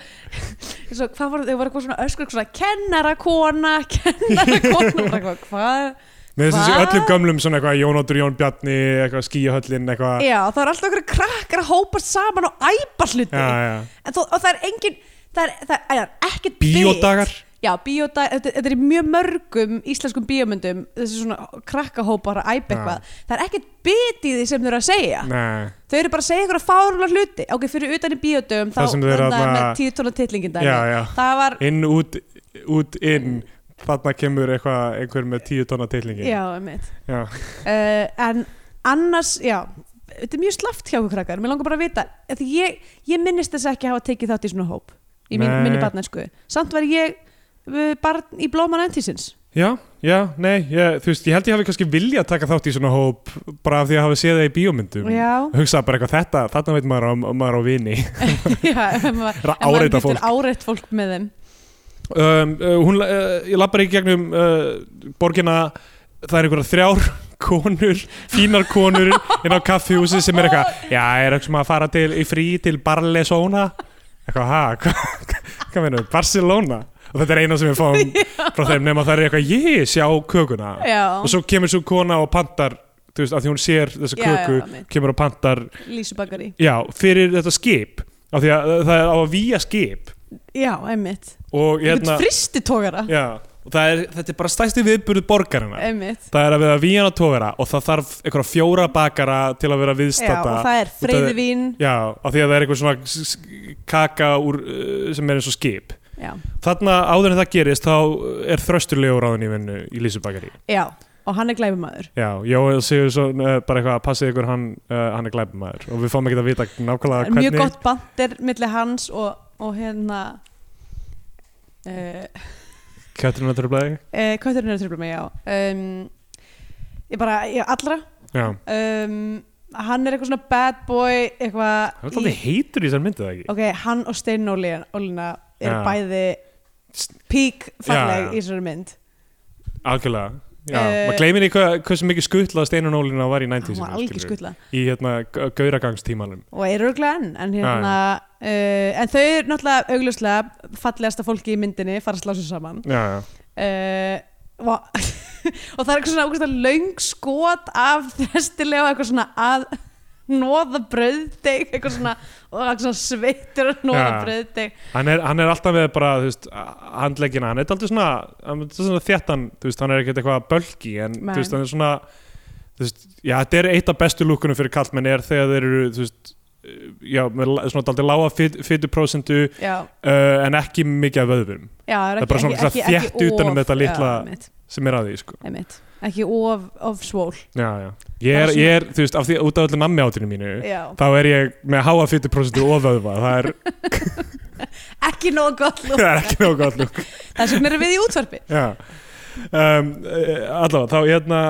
svo hvað var þau var eitthvað svona öskur svona kennara kona kennara kona bara eitthvað, hvað með þessi öllum gömlum svona eitthvað Jónóttur Jón Bjarni, eitthvað skíahöllin eitthvað. Já það er alltaf okkur krakkar að hópast saman og æpa hluti. Og það er engin það er, það er, það er ekkert Bíódagar. Já, bíódag, þetta, þetta er mjög mörgum íslenskum bíómyndum, þessi svona krakkahópar að æpa eitthvað. Það er ekkert bit í því sem þau eru að segja. Nei, Þau eru bara að segja ykkur að fárlega hluti. Ok, fyrir utan í bíódögum þá Það þarna þarna- með tíu tóna titlingin já, já. Það var, inn, út, út, inn þarna kemur eitthvað einhver með tíu tonna tillingi já, einmitt. já. Uh, en annars, já, þetta er mjög slaft hjá okkur krakkar. Mér langar bara að vita, ég, ég minnist þess ekki að hafa tekið þátt í svona hóp í mín, minni barnæsku. Samt var ég uh, barn í blóman entísins. já, já, nei ég, þú veist, ég held ég hafi kannski vilja að taka þátt í svona hóp bara af því að hafa séð það í bíómyndum hugsa bara eitthvað þetta, þarna veit maður á, maður á vini <laughs> já, ef maður, Er að maður áreita getur fólk. áreitt fólk með þeim. Um, uh, hún, uh, ég lappar í gegnum uh, borgina. Það er einhverja þrjár <laughs> konur fínar konur inn á kaffihúsi sem er eitthvað, já, er eitthvað sem að fara til, í frí til Barcelona? Eitthvað, ha, <laughs> hvað, hvað meina Barcelona, og þetta er eina sem við fáum <laughs> frá þeim, nema það er eitthvað, ég sjá kökuna, Já, og svo kemur svo kona og pantar, þú veist, að því hún sér þessa Já, köku, já, einmitt. kemur og pantar já, fyrir þetta skip af því að það er á að víja skip Já, einmitt. og Hérna, já, og er, þetta er bara stæsti viðburð borgarina Einmitt. það er að vera víjan að tógara og það þarf einhverja fjóra bakara til að vera Já, viðstata og það er freyðivín. já, af því að það er eitthvað svona kaka úr, uh, sem er eins og skip Já, þarna áður en það gerist þá er þrösturlegur ráðin í vinnu í Lísubakari já, og hann er glæfumæður. já, Jóel segur svo uh, bara eitthvað að passið ykkur hann, uh, hann er glæpumæður og við fáum ekki að vita nákvæmlega hvernig Mjög gott bandir milli hans og, og hérna uh, kjöturinn að tröflaði uh, Kötturinn er að tröfla mig, já. Um, Ég bara, ég allra. Já, um, Hann er eitthvað svona bad boy eitthvað það er alltaf heitur í þessar það ekki? Ok, hann og Steinn Ólína eru Já. bæði pík falleg í þessari mynd. Algjörlega Já, Eh, maður gleymir í hvað, hversu mikið skutlað Steinun Ólína var í 90s Hann var algjör skutla í hérna gauragangstímanum og er örglega enn en, hérna, uh, en þau eru náttúrulega augljóslega fallegasta fólki í myndinni fara að slá sér saman. Já, já. uh, og, <laughs> og það er eitthvað svona löng skot af þestilega eitthvað svona að nóða brauðdeg eitthvað svona, svona sveittur nóða Já. brauðdeg Hann, hann er alltaf með bara veist, handleggina, hann er alltaf svona, svona veist, hann er ekkert eitthvað bölki en veist, hann er svona veist, já, þetta er eitt af bestu lúkunum fyrir kallmenn er þegar þeir eru já, með svona daldið lága já, uh, en ekki mikið af vöðvum já Það er bara svona ekki, það þétt utan um of- þetta litla- já, sem er að því sko. einmitt. Ekki of, of svól. Já, já. Ég, er, ég er, þú veist, af því út af öllu nammi átinu mínu já. þá er ég með háa fytuprósentu og vöðva það er, ekki nóg gott lúk það er ekki nóg gott lúk þess vegna erum við í útvarpi. Já. Um, eh, allavega, þá hérna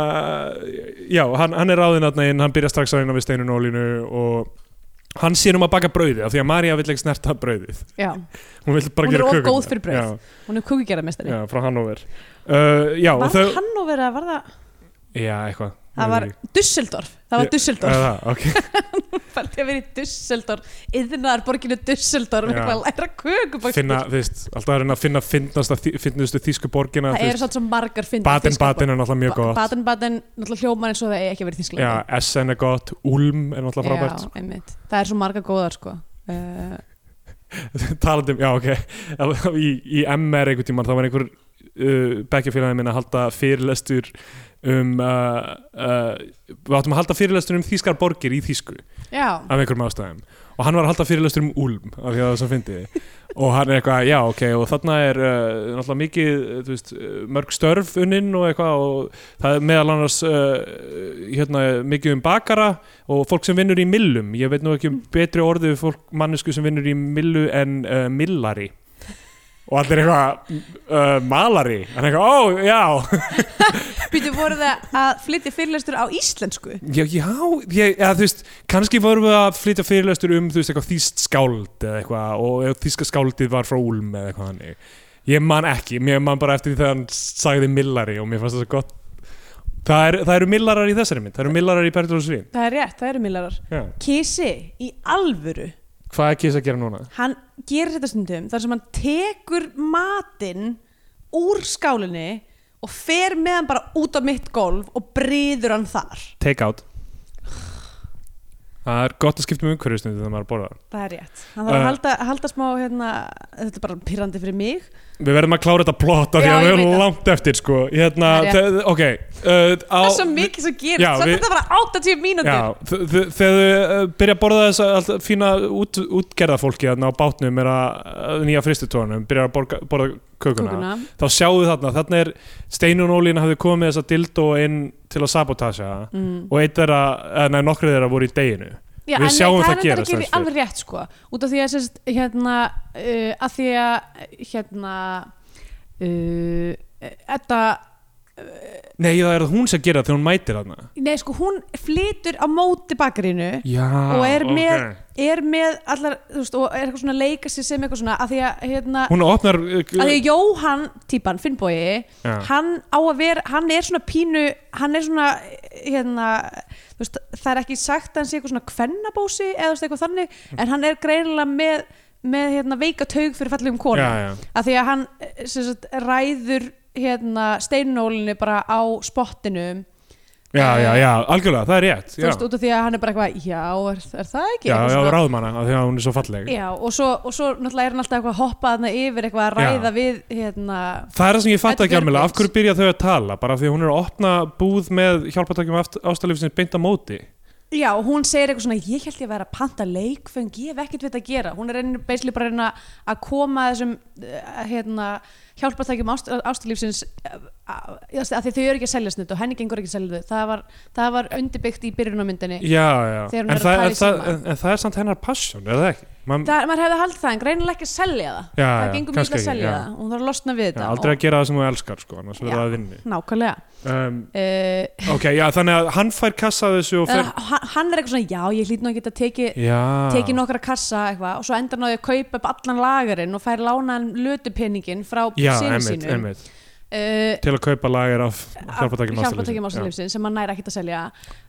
já, hann, hann er ráðinn þarna inn, hann byrja strax að reyna við steinun og línu og hann sér um að baka brauðið af því að Marja vill ekki snerta brauðið. Já, hún vill bara Hún er gera of kökuna góð fyrir brauð. já, hún er kúkigerðarmestari já, frá Hannover uh, já, var þau það hann og verið að var það já, eitthvað það var Dusseldorf það var Ég- Dusseldorf Er það, ok, <laughs> fælti að vera í Dusseldorf yðnar borginu Dusseldorf eitthvað að læra kökubakstur finna, þú veist alltaf að reyna að finna finnasta finnustu þýsku borgina það eru svona svo margar fyndnar Baden þýskar Baden er náttúrulega mjög gott. Baden Baden náttúrulega hljómar eins og það eigi ekki vera í já, Essen er gott, Ulm er náttúrulega frábært. já, einmitt. Það er svo margar góðar sko. <laughs> Uh, talandi um, já ok. <laughs> Í, í MR einhvern tímann þá var einhver uh, bekkjafélagin minn að halda fyrirlestur um uh, uh, við áttum að halda fyrirlestur um þýskar borgir í þýsku já, af einhverjum ástæðum. Og hann var að halda fyrirlestur um Ulm af því að það sem fyndi <laughs> og hann er eitthvað, já ok og þarna er uh, náttúrulega mikið þú veist, uh, mörg störf unnin og eitthvað og það er meðal annars uh, hérna, mikið um bakara og fólk sem vinnur í millum. Ég veit nú ekki um betri orðu fólk mannesku sem vinnur í millu en uh, millari og allir eitthvað uh, malari hann eitthvað, ó já <laughs> býtu voru það að flytja fyrirlestur á íslensku Já, já, ég, ja, þú veist, kannski vorum við að flytja fyrirlestur um, þú veist, eitthvað þýst skáld eða eitthvað og þýska skáldið var frá Úlm eða eitthvað hannig. Ég man ekki, mér man bara eftir því þegar hann sagði millari og mér fannst það svo gott. Það, er, það eru millarar í þessari mynd, það eru millarar í Berður og Svín. það er rétt, það eru millarar Já. Kisi, í alvöru Hvað er Kiss að gera núna? hann gerir þetta stundum þar sem hann tekur matinn úr skálinni og fer með hann bara út á mitt golf og brýður hann þar Take out. Það er gott að skipta um umhverfistundu þegar maður borðar. það er rétt hann þarf að Uh, halda, halda smá hérna, þetta er bara pyrrandi fyrir mig Við verðum að klára þetta plott af því að við erum það. langt eftir, sko. Hérna, Það ok. Uh, á, það er svo mikið sem gerist, svo þetta bara 80 mínútur þegar þau uh, byrja að borða þess að fína út, útgerða fólki þarna á bátnum er að nýja fristutónum, byrja að borga, borða kökuna, kúkuna þá sjáu þarna þarna er Steinun Ólín hafði komið þessa dildó inn til að sabotasa mm. og eitt þeirra, eða nei, nokkrið þeirra voru í deginu Já, Við sjáum það það er þetta gerast ekki alveg rétt sko. Út af því að sérst, hérna uh, að því að hérna uh, þetta Nei, það er hún sem gera það þegar hún mætir þarna nei sko hún flytur á móti bakarinu Já, Og er með- ok. er með allar, þú veist, og er eitthvað svona að leika sér sem eitthvað svona, að því að hérna, Hún opnar uh, að því að Jóhann típan, Finnbói, Já. hann á að vera hann er svona pínu, hann er svona hérna, þú veist það er ekki sagt að hann sé eitthvað svona kvennabósi eða þú veist, eitthvað þannig, en hann er greinilega með, með hérna, veika taug fyrir fallegum konum, Já, já, að því að hann eh, sem sagt, ræður hérna, steinnólinni bara á spottinum já, já, já, algjörlega, það er rétt þú Já, veist, út af því að hann er bara eitthvað já, er, er það ekki? Já, já ráðmanna, því að hún er svo falleg. Já, og svo, og svo náttúrulega er hann alltaf eitthvað að hoppa þarna yfir eitthvað að Já. ræða við hérna, Það er það sem ég fatt ekki alveg, af hverju byrja þau að tala? Bara því að hún er að opna búð með hjálpatökjum ástalífsins beint á móti Já, hún segir eitthvað svona ég held ég að vera að panta leikfeng ég hef ekkert við þetta að gera, hún er reynir basically bara reyna að koma þessum uh, hérna, hjálpartækjum ást, ástalífsins uh, að því þau eru ekki að selja snutt og henni gengur ekki að selja þau. Það var, það var undirbyggt í byrjunarmyndinni Já, já, hún en að það, en, það, en, en það er samt hennar passion, er það ekki? Man, hefði haldið það, en greinilega ekki að selja það. Já, það gengur mjög að ekki, selja já. það. Hún þarf að losna við þetta aldrei og, að gera það sem þú elskar sko, að nákvæmlega. Um, uh, Ok, já, þannig að hann fær kassa þessu og fer uh, hann- hann er eitthvað svona, já, ég hlýt nú að geta tekið Já, tekið nokkra kassa eitthvað og svo endar náði að kaupa upp allan lagarinn og fær lánaðan lötupenningin frá sínum. einmitt uh, Til að kaupa lager af hjálpatökjum hjálpatökjum ástalífsins sem hann næri ekkert að selja.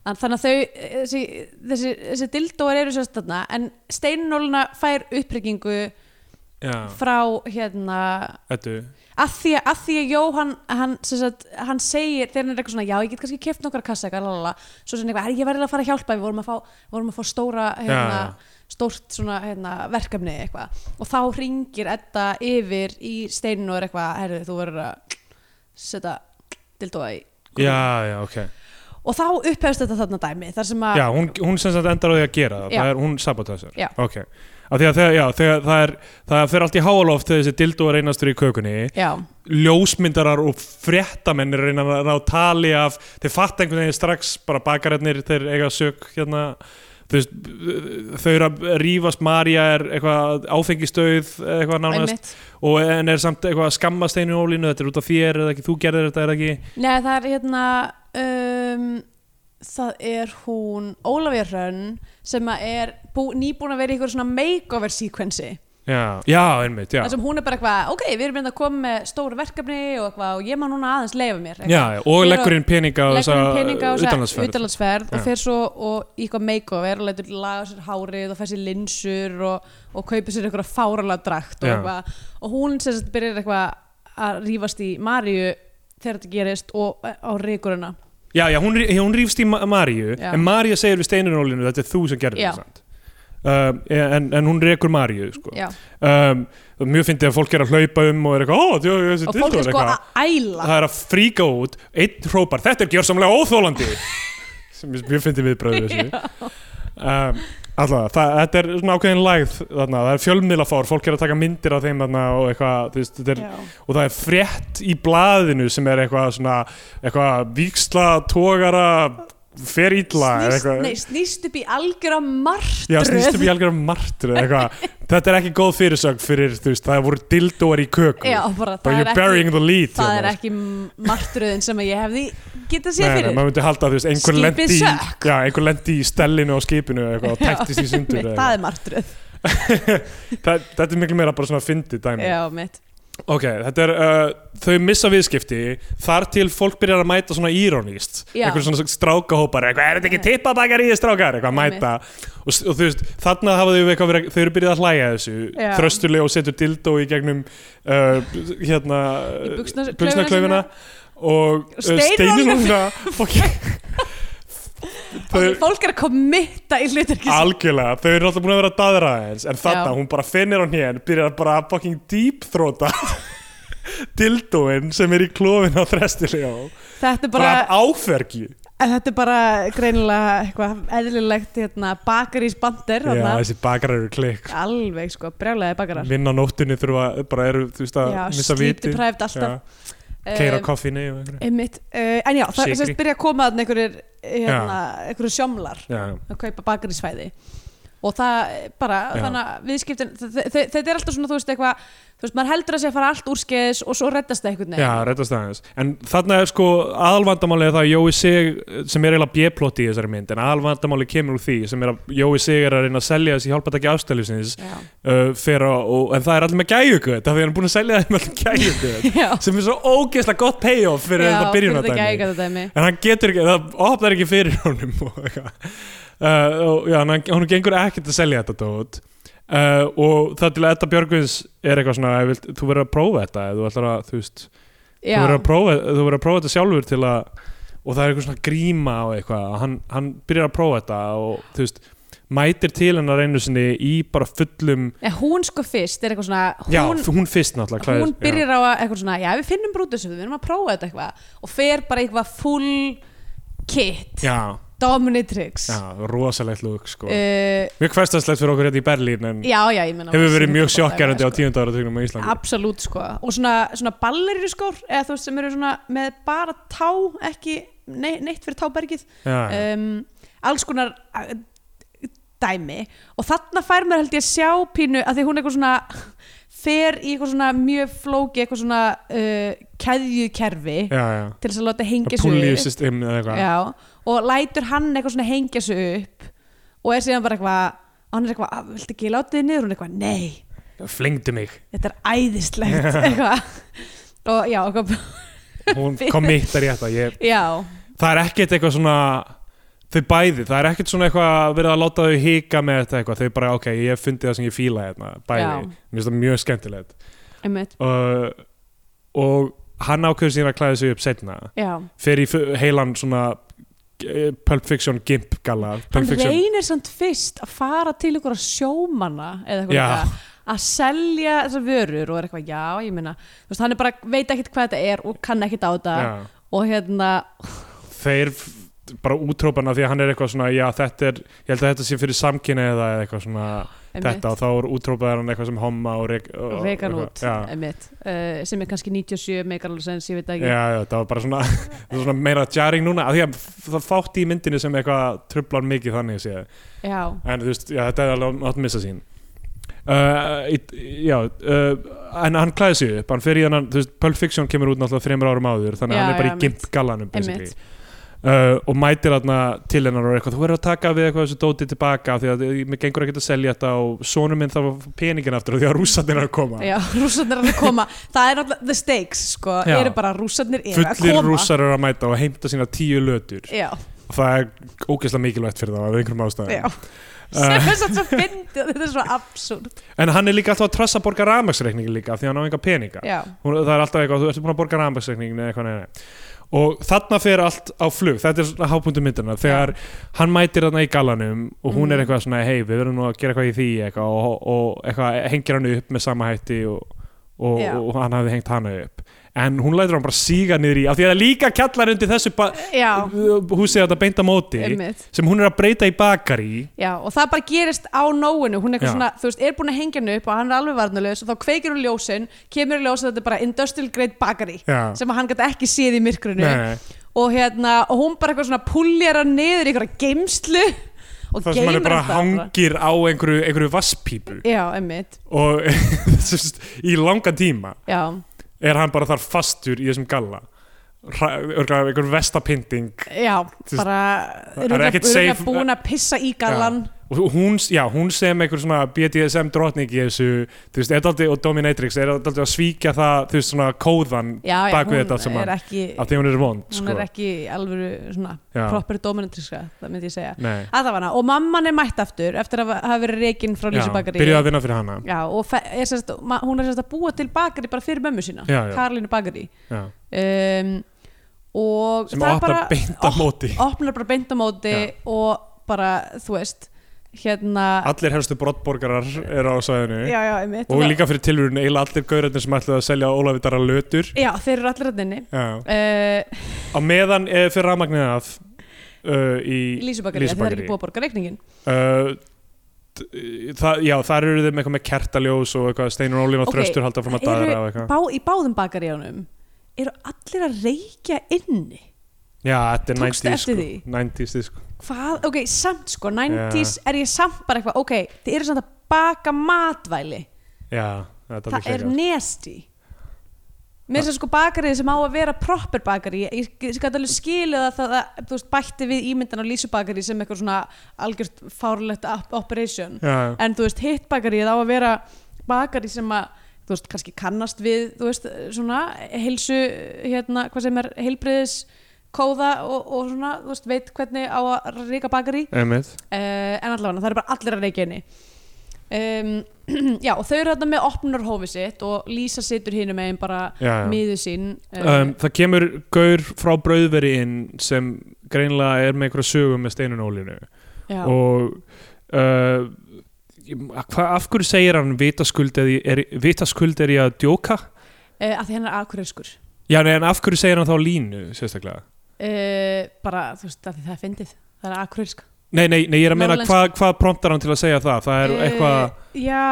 Þannig að þau þessi, þessi, þessi dildóar eru sérst þarna en steinnóluna fær uppryggingu Já, frá hérna þetta að því að, að, því að Jóhann hann, sagt, hann segir þegar hann er eitthvað svona já ég get kannski keft nokkra kassa eitthvað svo sem eitthvað, "Herri, ég verði að fara að hjálpa við vorum að fá, vorum að fá stóra hérna, stórt svona hérna, verkefni eitthvað. Og þá ringir Edda yfir í steinu og er eitthvað, herðu þú verður að setja dildóa í Já, já, ok. Og þá upphefst þetta þarna dæmi þar sem að Já, hún, hún sem sagt endar á því að gera það Já. það er, hún sabotasar Já. ok, af því að þegar, já, þegar það er það fer allt í háaloft þegar þessi dildo er einastur í kökunni. Já, ljósmyndarar og fréttamenn er að reyna að ná tali af þeir fatta einhvern veginn strax bara bakararnir þeir eiga sök hérna veist, þau eru að rífast Marja er eitthvað áfengistöð eitthvað nánast. Og en er samt eitthvað að skamma steinu ólínu þetta er út af þér eða ekki, þú gerðir þetta það ekki? Nei, það er hérna um, það er hún Ólafía Hrönn sem er bú, nýbúin að vera í eitthvað svona makeover sequenci já, já, einmitt, já þar sem hún er bara eitthvað, ok, við erum hérna að koma með stóru verkefni og eitthvað og ég má núna aðeins leifa mér eitthvað. Já, já, og Fer leggur inn peninga á þessa utanlandsferð utanlandsferð og fer svo og í eitthvað makeover og lætur laga sér hárið og fær sér linsur og, og kaupir sér eitthvað fáralega drakt og, eitthvað, og hún sem sagt byrjar eitthvað að rífast í Maríu þegar þetta gerist og á ríkurina Já, já, hún, hún rífst í Ma- Maríu Já. en Maríu segir við steinunólinu þetta er þú sem gerðir Já. það sant? Um, en, en hún rekur Maríu sko. Um, mjög fyndið að fólk er að hlaupa um og er eitthvað, og fólk er sko að æla. Það er að fríka út, einn hrópar þetta er gjörsamlega óþólandi <laughs> sem mjög fyndið viðbröðu um, Alltaf, þetta er svona ákveðin lægð þarna, það er fjölmiðlafár, fólk er að taka myndir af þeim þarna og eitthvað, veist, er og það er frétt í blaðinu sem er eitthvað svona eitthvað víksla, tógara fer eða snýst, upp í algjöra martröð. Já, snýst upp í algjörðum martur eitthvað. <laughs> þetta er ekki góð fyrirsögn fyrir veist, það voru dildóar í köku Já, bara, það, er ekki, lead það hérna. er ekki martröðin sem ég hefði getað nei, fyrir. maður myndi halda að einhver lendi já, einhver lendi í stellinu á skipinu eitthvað, og Já, tæktist í sundur <laughs> það er martröð. <laughs> Þetta er miklu meira bara svona fyndið dæmi. Já, mitt ok, þetta er, uh, þau missa viðskipti þar til fólk byrjar að mæta svona íróníst, Já. einhver svona strákahópar eitthvað, er þetta ekki tippabakar í strákar eitthvað, Einmitt. mæta og, og þú veist, þarna hafa þau eitthvað verið, þau eru byrjað að hlæja að þessu, Já. þröstulega og setur dildó í gegnum uh, hérna buxnaklaufina og uh, Steinolíu. <laughs> þau, Fólk er að kommitta í hluturki algjörlega, þau eru alltaf búin að vera að daðra aðeins en þarna, Já. hún bara finnir á hnén byrjar bara að fucking deep throata <laughs> dildóin sem er í klófin á þrestilega Þetta er bara bara, af áfergju. En þetta er bara greinilega eitthvað eðlilegt hérna, bakarís bandir já, þessi bakarar eru klikk. Alveg sko, brjálega bakarar. Vinn á nóttunni þurfa, bara eru, þú veist að Já, missa slítu viti præft alltaf keira einhverju. Einmitt, uh, en já, það er Sykri. sérst byrja að koma að einhverjir hérna, einhverjir sjómlar já, að kaupa bakarísfæði og það bara, Já. þannig að viðskiptin þe- þe- þetta er alltaf svona, þú veist, eitthvað þú veist, maður heldur að sé að fara allt úrskeiðis og svo reddast það einhvern já, veginn reddast aðeins. En þarna er sko aðalvandamáli það að Jói Sig sem er eiginlega B-plot í þessari mynd en aðalvandamáli kemur úr því sem er að Jói Sig er að reyna að selja þessi hjálpataki afstæðlisins Já, uh, en það er allir með gæjugöð það er hann búin að selja allir gæjugöð <laughs> já, sem er svo ógeðslega gott payoff fyrir já þetta byrjunadæmi honum og já, hann gengur ekkert að selja þetta dót. Uh, og það til að Edda Björgvins er eitthvað svona, "Ég vilt, þú verður að prófa þetta? Þú ætlar að, þú veist þú Já, verður að prófa, þú verður að prófa þetta sjálfur til að og það er eitthvað svona gríma og eitthvað hann, hann byrjar að prófa þetta og þú veist, mætir til hennar einu sinni í bara fullum en hún sko fyrst er eitthvað svona já, hún, hún fyrst náttúrulega klæðir- hún byrjar á að eitthvað svona, já við finnum brútusum við erum að prófa þetta eitthvað. Og fer bara eitthvað full kit. Já, dominatrix. Já, rosalegt lúk sko. uh, mjög hverstastlegt fyrir okkur hérna í Berlín en já, já, ég menna hefur verið mjög sjokkerandi á tíundar á Íslandi. Absolutt sko. Og svona, svona balleríu skór eða þú veist sem eru svona með bara tá ekki nei, neitt fyrir tábergið. Um, alls konar dæmi. Og þarna fær mér held ég að sjá pínu að því hún eitthvað svona fer í eitthvað svona mjög flóki eitthvað svona uh, keðjukerfi til þess að láta hengja Púlíu upp og lætur hann eitthvað svona hengja sig upp og er síðan bara eitthvað hann er eitthvað, "Ah, viltu ekki láta þið niður? Hún er eitthvað, nei, flengdi mig. Þetta er æðislegt <laughs> og já, eitthvað, hún <laughs> kom mitt að rétta ég, það er ekkert eitthvað svona þau bæði, það er ekkert svona eitthvað verið að láta þau hika með þetta eitthvað. Þau bara ok, ég hef fundið það sem ég fíla hérna bæði, mér finnst það mjög skemmtilegt. Einmitt, uh, og hann ákveður síðan að klæða sig upp setna já. Fer í fu- heilan svona Pulp Fiction gimp gala hann Pulp Fiction, reynir samt fyrst að fara til ykkur að sjómanna eða eitthvað Já. líka, að selja þessar vörur og er eitthvað, já, ég meina þú veist, hann er bara, veit ekkert hvað þetta er og kann ekkert á þetta já, og hérna, þeir bara útrópana því að hann er eitthvað svona já þetta er, ég held að þetta sé fyrir samkynni eða eitthvað svona þetta og þá er útrópaðar hann eitthvað sem homma og, rek, og Rekan eitthvað- út, já, einmitt. Uh, sem er kannski 97 megar alveg sens, ég veit það já, ekki. Já, það var bara svona, <laughs> svona meira jarring núna, af því að það fátt í myndinni sem eitthvað trublar mikið þannig sé Já, en þú veist, já, þetta er alveg átt að missa sín. Uh, í- já uh, en hann klæði sig upp, hann fer í hann þú veist, Pulp Fiction kemur út náttúrulega þreymur árum áður þannig að hann er bara já, í gimp gallanum basically Uh, og mætir þarna til hennar og er eitthvað, þú verður að taka við eitthvað þessu dóti tilbaka því að mér gengur ekkert að selja þetta og sonum minn fá peningin aftur af því að rússarnir er að koma. Já, <laughs> rússarnir er að koma. Það er náttúrulega, the stakes, sko. Já. eru bara rússarnir eru að fullir koma. rússar eru að mæta og heimta sína tíu lötur. Já, og það er ógeðslega mikilvægt fyrir það af einhverjum ástæðum. Já. <laughs> Sem er svo fyndið, þetta er svo absúrt en hann er líka alltaf að trassa að borga rafmaksreikningi líka því að hann á enga peninga. Hún, það er alltaf eitthvað, þú ert búin að borga rafmaksreikningin eða eitthvað neina og þarna fer allt á flug. Þetta er svona hápunktu myndina þegar hann mætir þarna í gallanum og hún er Mhm. eitthvað svona hei við verðum nú að gera eitthvað í því eitthvað, og, og eitthvað hengir hann upp með sama hætti og, og, og hann hafði hengt hana upp en hún lætur hann bara síga niður í af því að það er líka kjallar undir þessu húsið þetta beint á móti einmitt. sem hún er að breyta í bakari Já, og það bara gerist á nóinu. Hún er eitthvað svona, veist, er búin að hengja hann upp og hann er alveg varnulegs og þá kveikir hún ljósin kemur í ljós að þetta er bara industrial grade bakari Já. sem að hann gæti ekki séð í myrkrunu og hérna, og hún bara eitthvað svona puljar hann niður í einhverja geimslu það sem hann bara hangir á einhverju, einhverju vasspípu Já, og <laughs> í langa tíma. Já, er hann bara þar fastur í þessum galla? Hra- örugglega einhver vestapynting. Já bara, er safe- búin að pissa í gallan og hún, já, hún sem einhver svona BDSM drotning í þessu þú veist, er daldi, og Dominatrix er daldi að svíkja það, þú veist, svona kóðan bak við þetta allt saman. af því hún er vond, hún sko er ekki alveg svona Já. proper dominatriska, það myndi ég segja Nei, Allavega, og mamman er mætt aftur eftir að hafa verið reikinn frá Lísubakari byrjuði að vinna fyrir hana Já, og er sérst, hún er sérst að búa til bakari bara fyrir mömmu sína. Karlínu bakari um, og sem það er bara opnar bara beint á móti Já. og bara, þú veist hérna allir helstu brottborgarar eru á svæðinu. Já, já, einmitt. Og líka fyrir tilvörun eiginlega allir gaurarnir sem ætlaði að selja Ólafi Dara lötur. Já, þeir eru allir inni já. uh, á meðan er fyrir rafmagnið að uh, í Lísubakari, það er ekki búið að borga reikningin uh, d- það, já, þar eru þeim eitthvað með kertaljós og eitthvað Steinur Ólíf og Ok, Þröstur halda að og eitthvað. bá, í báðum bakaríunum eru allir að reykja inni? Já, þetta er Tókstu 90s eftir sko, því? 90s sko. Hvað, ok, samt sko 90s er ég samt bara eitthvað ok, þið eru samt að baka matvæli. Já, þetta það er nasty. Mér finnst það sko bakarið sem á að vera proper bakari ég, gæti alveg skilið að það að, þú veist, bætti við ímyndan á lísubakari sem eitthvað svona algjört fárlegt op- operation. Já, en þú veist, hitt bakarið á að vera bakari sem að þú veist, kannski kannast við þú veist, svona heilsu hérna, hvað sem er heilbriðis kóða og, og svona, þú veist, veit hvernig á að reyka bakari einmitt. Uh, en allavega það eru bara allir að reykja inni. Um, <clears throat> já og þau eru þarna með opnarhófi sitt og Lísa situr hinu megin bara já, já. miðu sín Um, það kemur gaur frá brauðveri inn sem greinlega er með einhverja sögum með Steinun Ólínu. Já, og uh, hva, af hverju segir hann vitaskuld er, er, vitaskuld er ég að djóka? uh, að því hann er akkuræskur Já, nei, en af hverju segir hann þá línu, sérstaklega? Uh, bara þú veist að það er fyndið. Það er akkuræsk Nei, nei, nei, ég er að meina hvað hva promptar hann til að segja það? Það er eitthvað, já,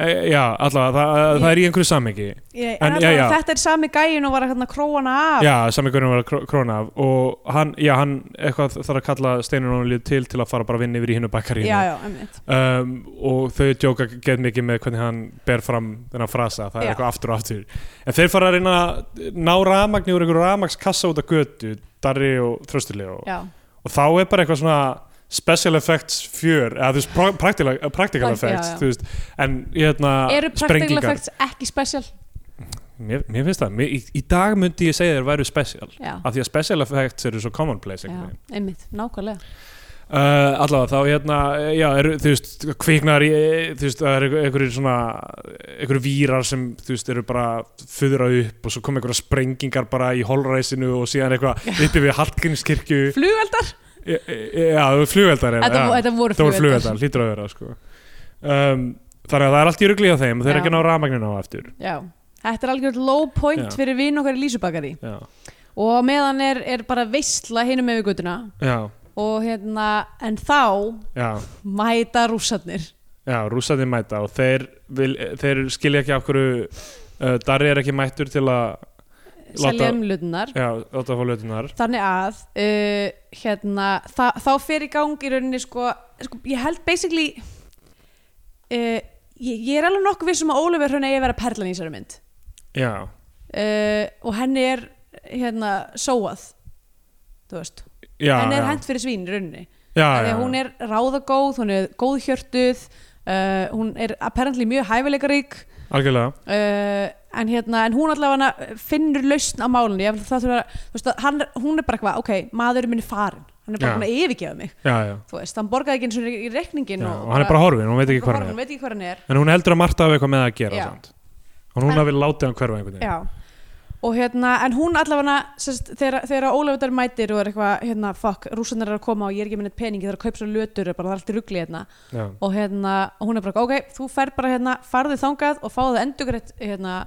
e, já, allavega, það, það er í einhverju ég, já. þetta er sami gæin og var að hérna króana af. Já, samhengurinn var að kró- króna af. Og hann, já, hann eitthvað þarf að kalla Steinun Ólínu til til að fara bara að vinna yfir í hinnu bakkarínu. já, já, einmitt. Um, og þau djóka get mikið með hvernig hann ber fram þennan frasa, það er Já. eitthvað aftur og aftur. En þeir fara að reyna að ná ramagni úr einhverju ramagskassa út af götu Darri og Þröstili og, já, og þá er bara eitthvað svona special effects fjör eða þú veist, pra- practical, practical Já, effects já. þú veist, en hérna eru practical effects ekki special? Mér, mér finnst það, mér, í, í dag myndi ég segja þeir væru special, já, af því að special effects eru svo commonplace já, einmitt, nákvæmlega Uh, allavega þá hérna já, er, þú veist, kviknar í þú veist, það er einhverjir svona einhverjir vírar sem, þú veist, eru bara föðra upp og svo kom einhverja sprengingar bara í holræsinu og síðan eitthvað uppi við Hallgrímskirkju. Flugeldar, já, já, flugveldar þetta, vo- þetta voru flugveldar, hlýtur að vera sko. um, þannig að það er allt í rugli á þeim og þeir eru Já. ekki ná rafmagninu á eftir. Já, þetta er algjörð low point Já. fyrir vinn okkar í Lísubakari og meðan er, er bara veistla hinum með við gutuna já, og hérna, en þá já, mæta rússarnir. Já, rússandi mæta og þeir, vil, þeir skilja ekki af hverju uh, Darri er ekki mættur til að selja um lötunar þannig að uh, hérna, þa þá fer í gang í rauninni sko, sko ég held basically uh, ég, ég er alveg nokkuð vissum að Ólafur Hrönn eigi að vera perlan í þessari mynd. Já, uh, og henni er hérna sóað þú veist, já, henni er hent fyrir svín að hún er ráðagóð hún er góðhjörtuð uh, hún er apparently mjög hæfileikarík. Uh, en hérna en hún allavega finnur lausn á málunni ég, þú veist, hann, hún er bara eitthvað ok, maðurinn minn er farin hann er bara Já. búin að yfirgefa mig. Já, já, veist, hann borgaði ekki eins og í reikningin já, og hann er bara horfin, hún veit ekki hvað hann hann er. En hún heldur að Marta hafi eitthvað með að gera og hún En- hafi látið hann hverfa einhvern veginn og hérna, en hún allavega þegar, Ólafur mætir og er eitthvað hérna, fuck, rússanar er að koma og ég er ekki með neitt pening ég þarf að kaupa svo lötur, bara það er allt í rugli hérna. Og hérna, og hún er bara, ok, þú fer bara hérna, farðu þangað og fáðu endugrætt hérna,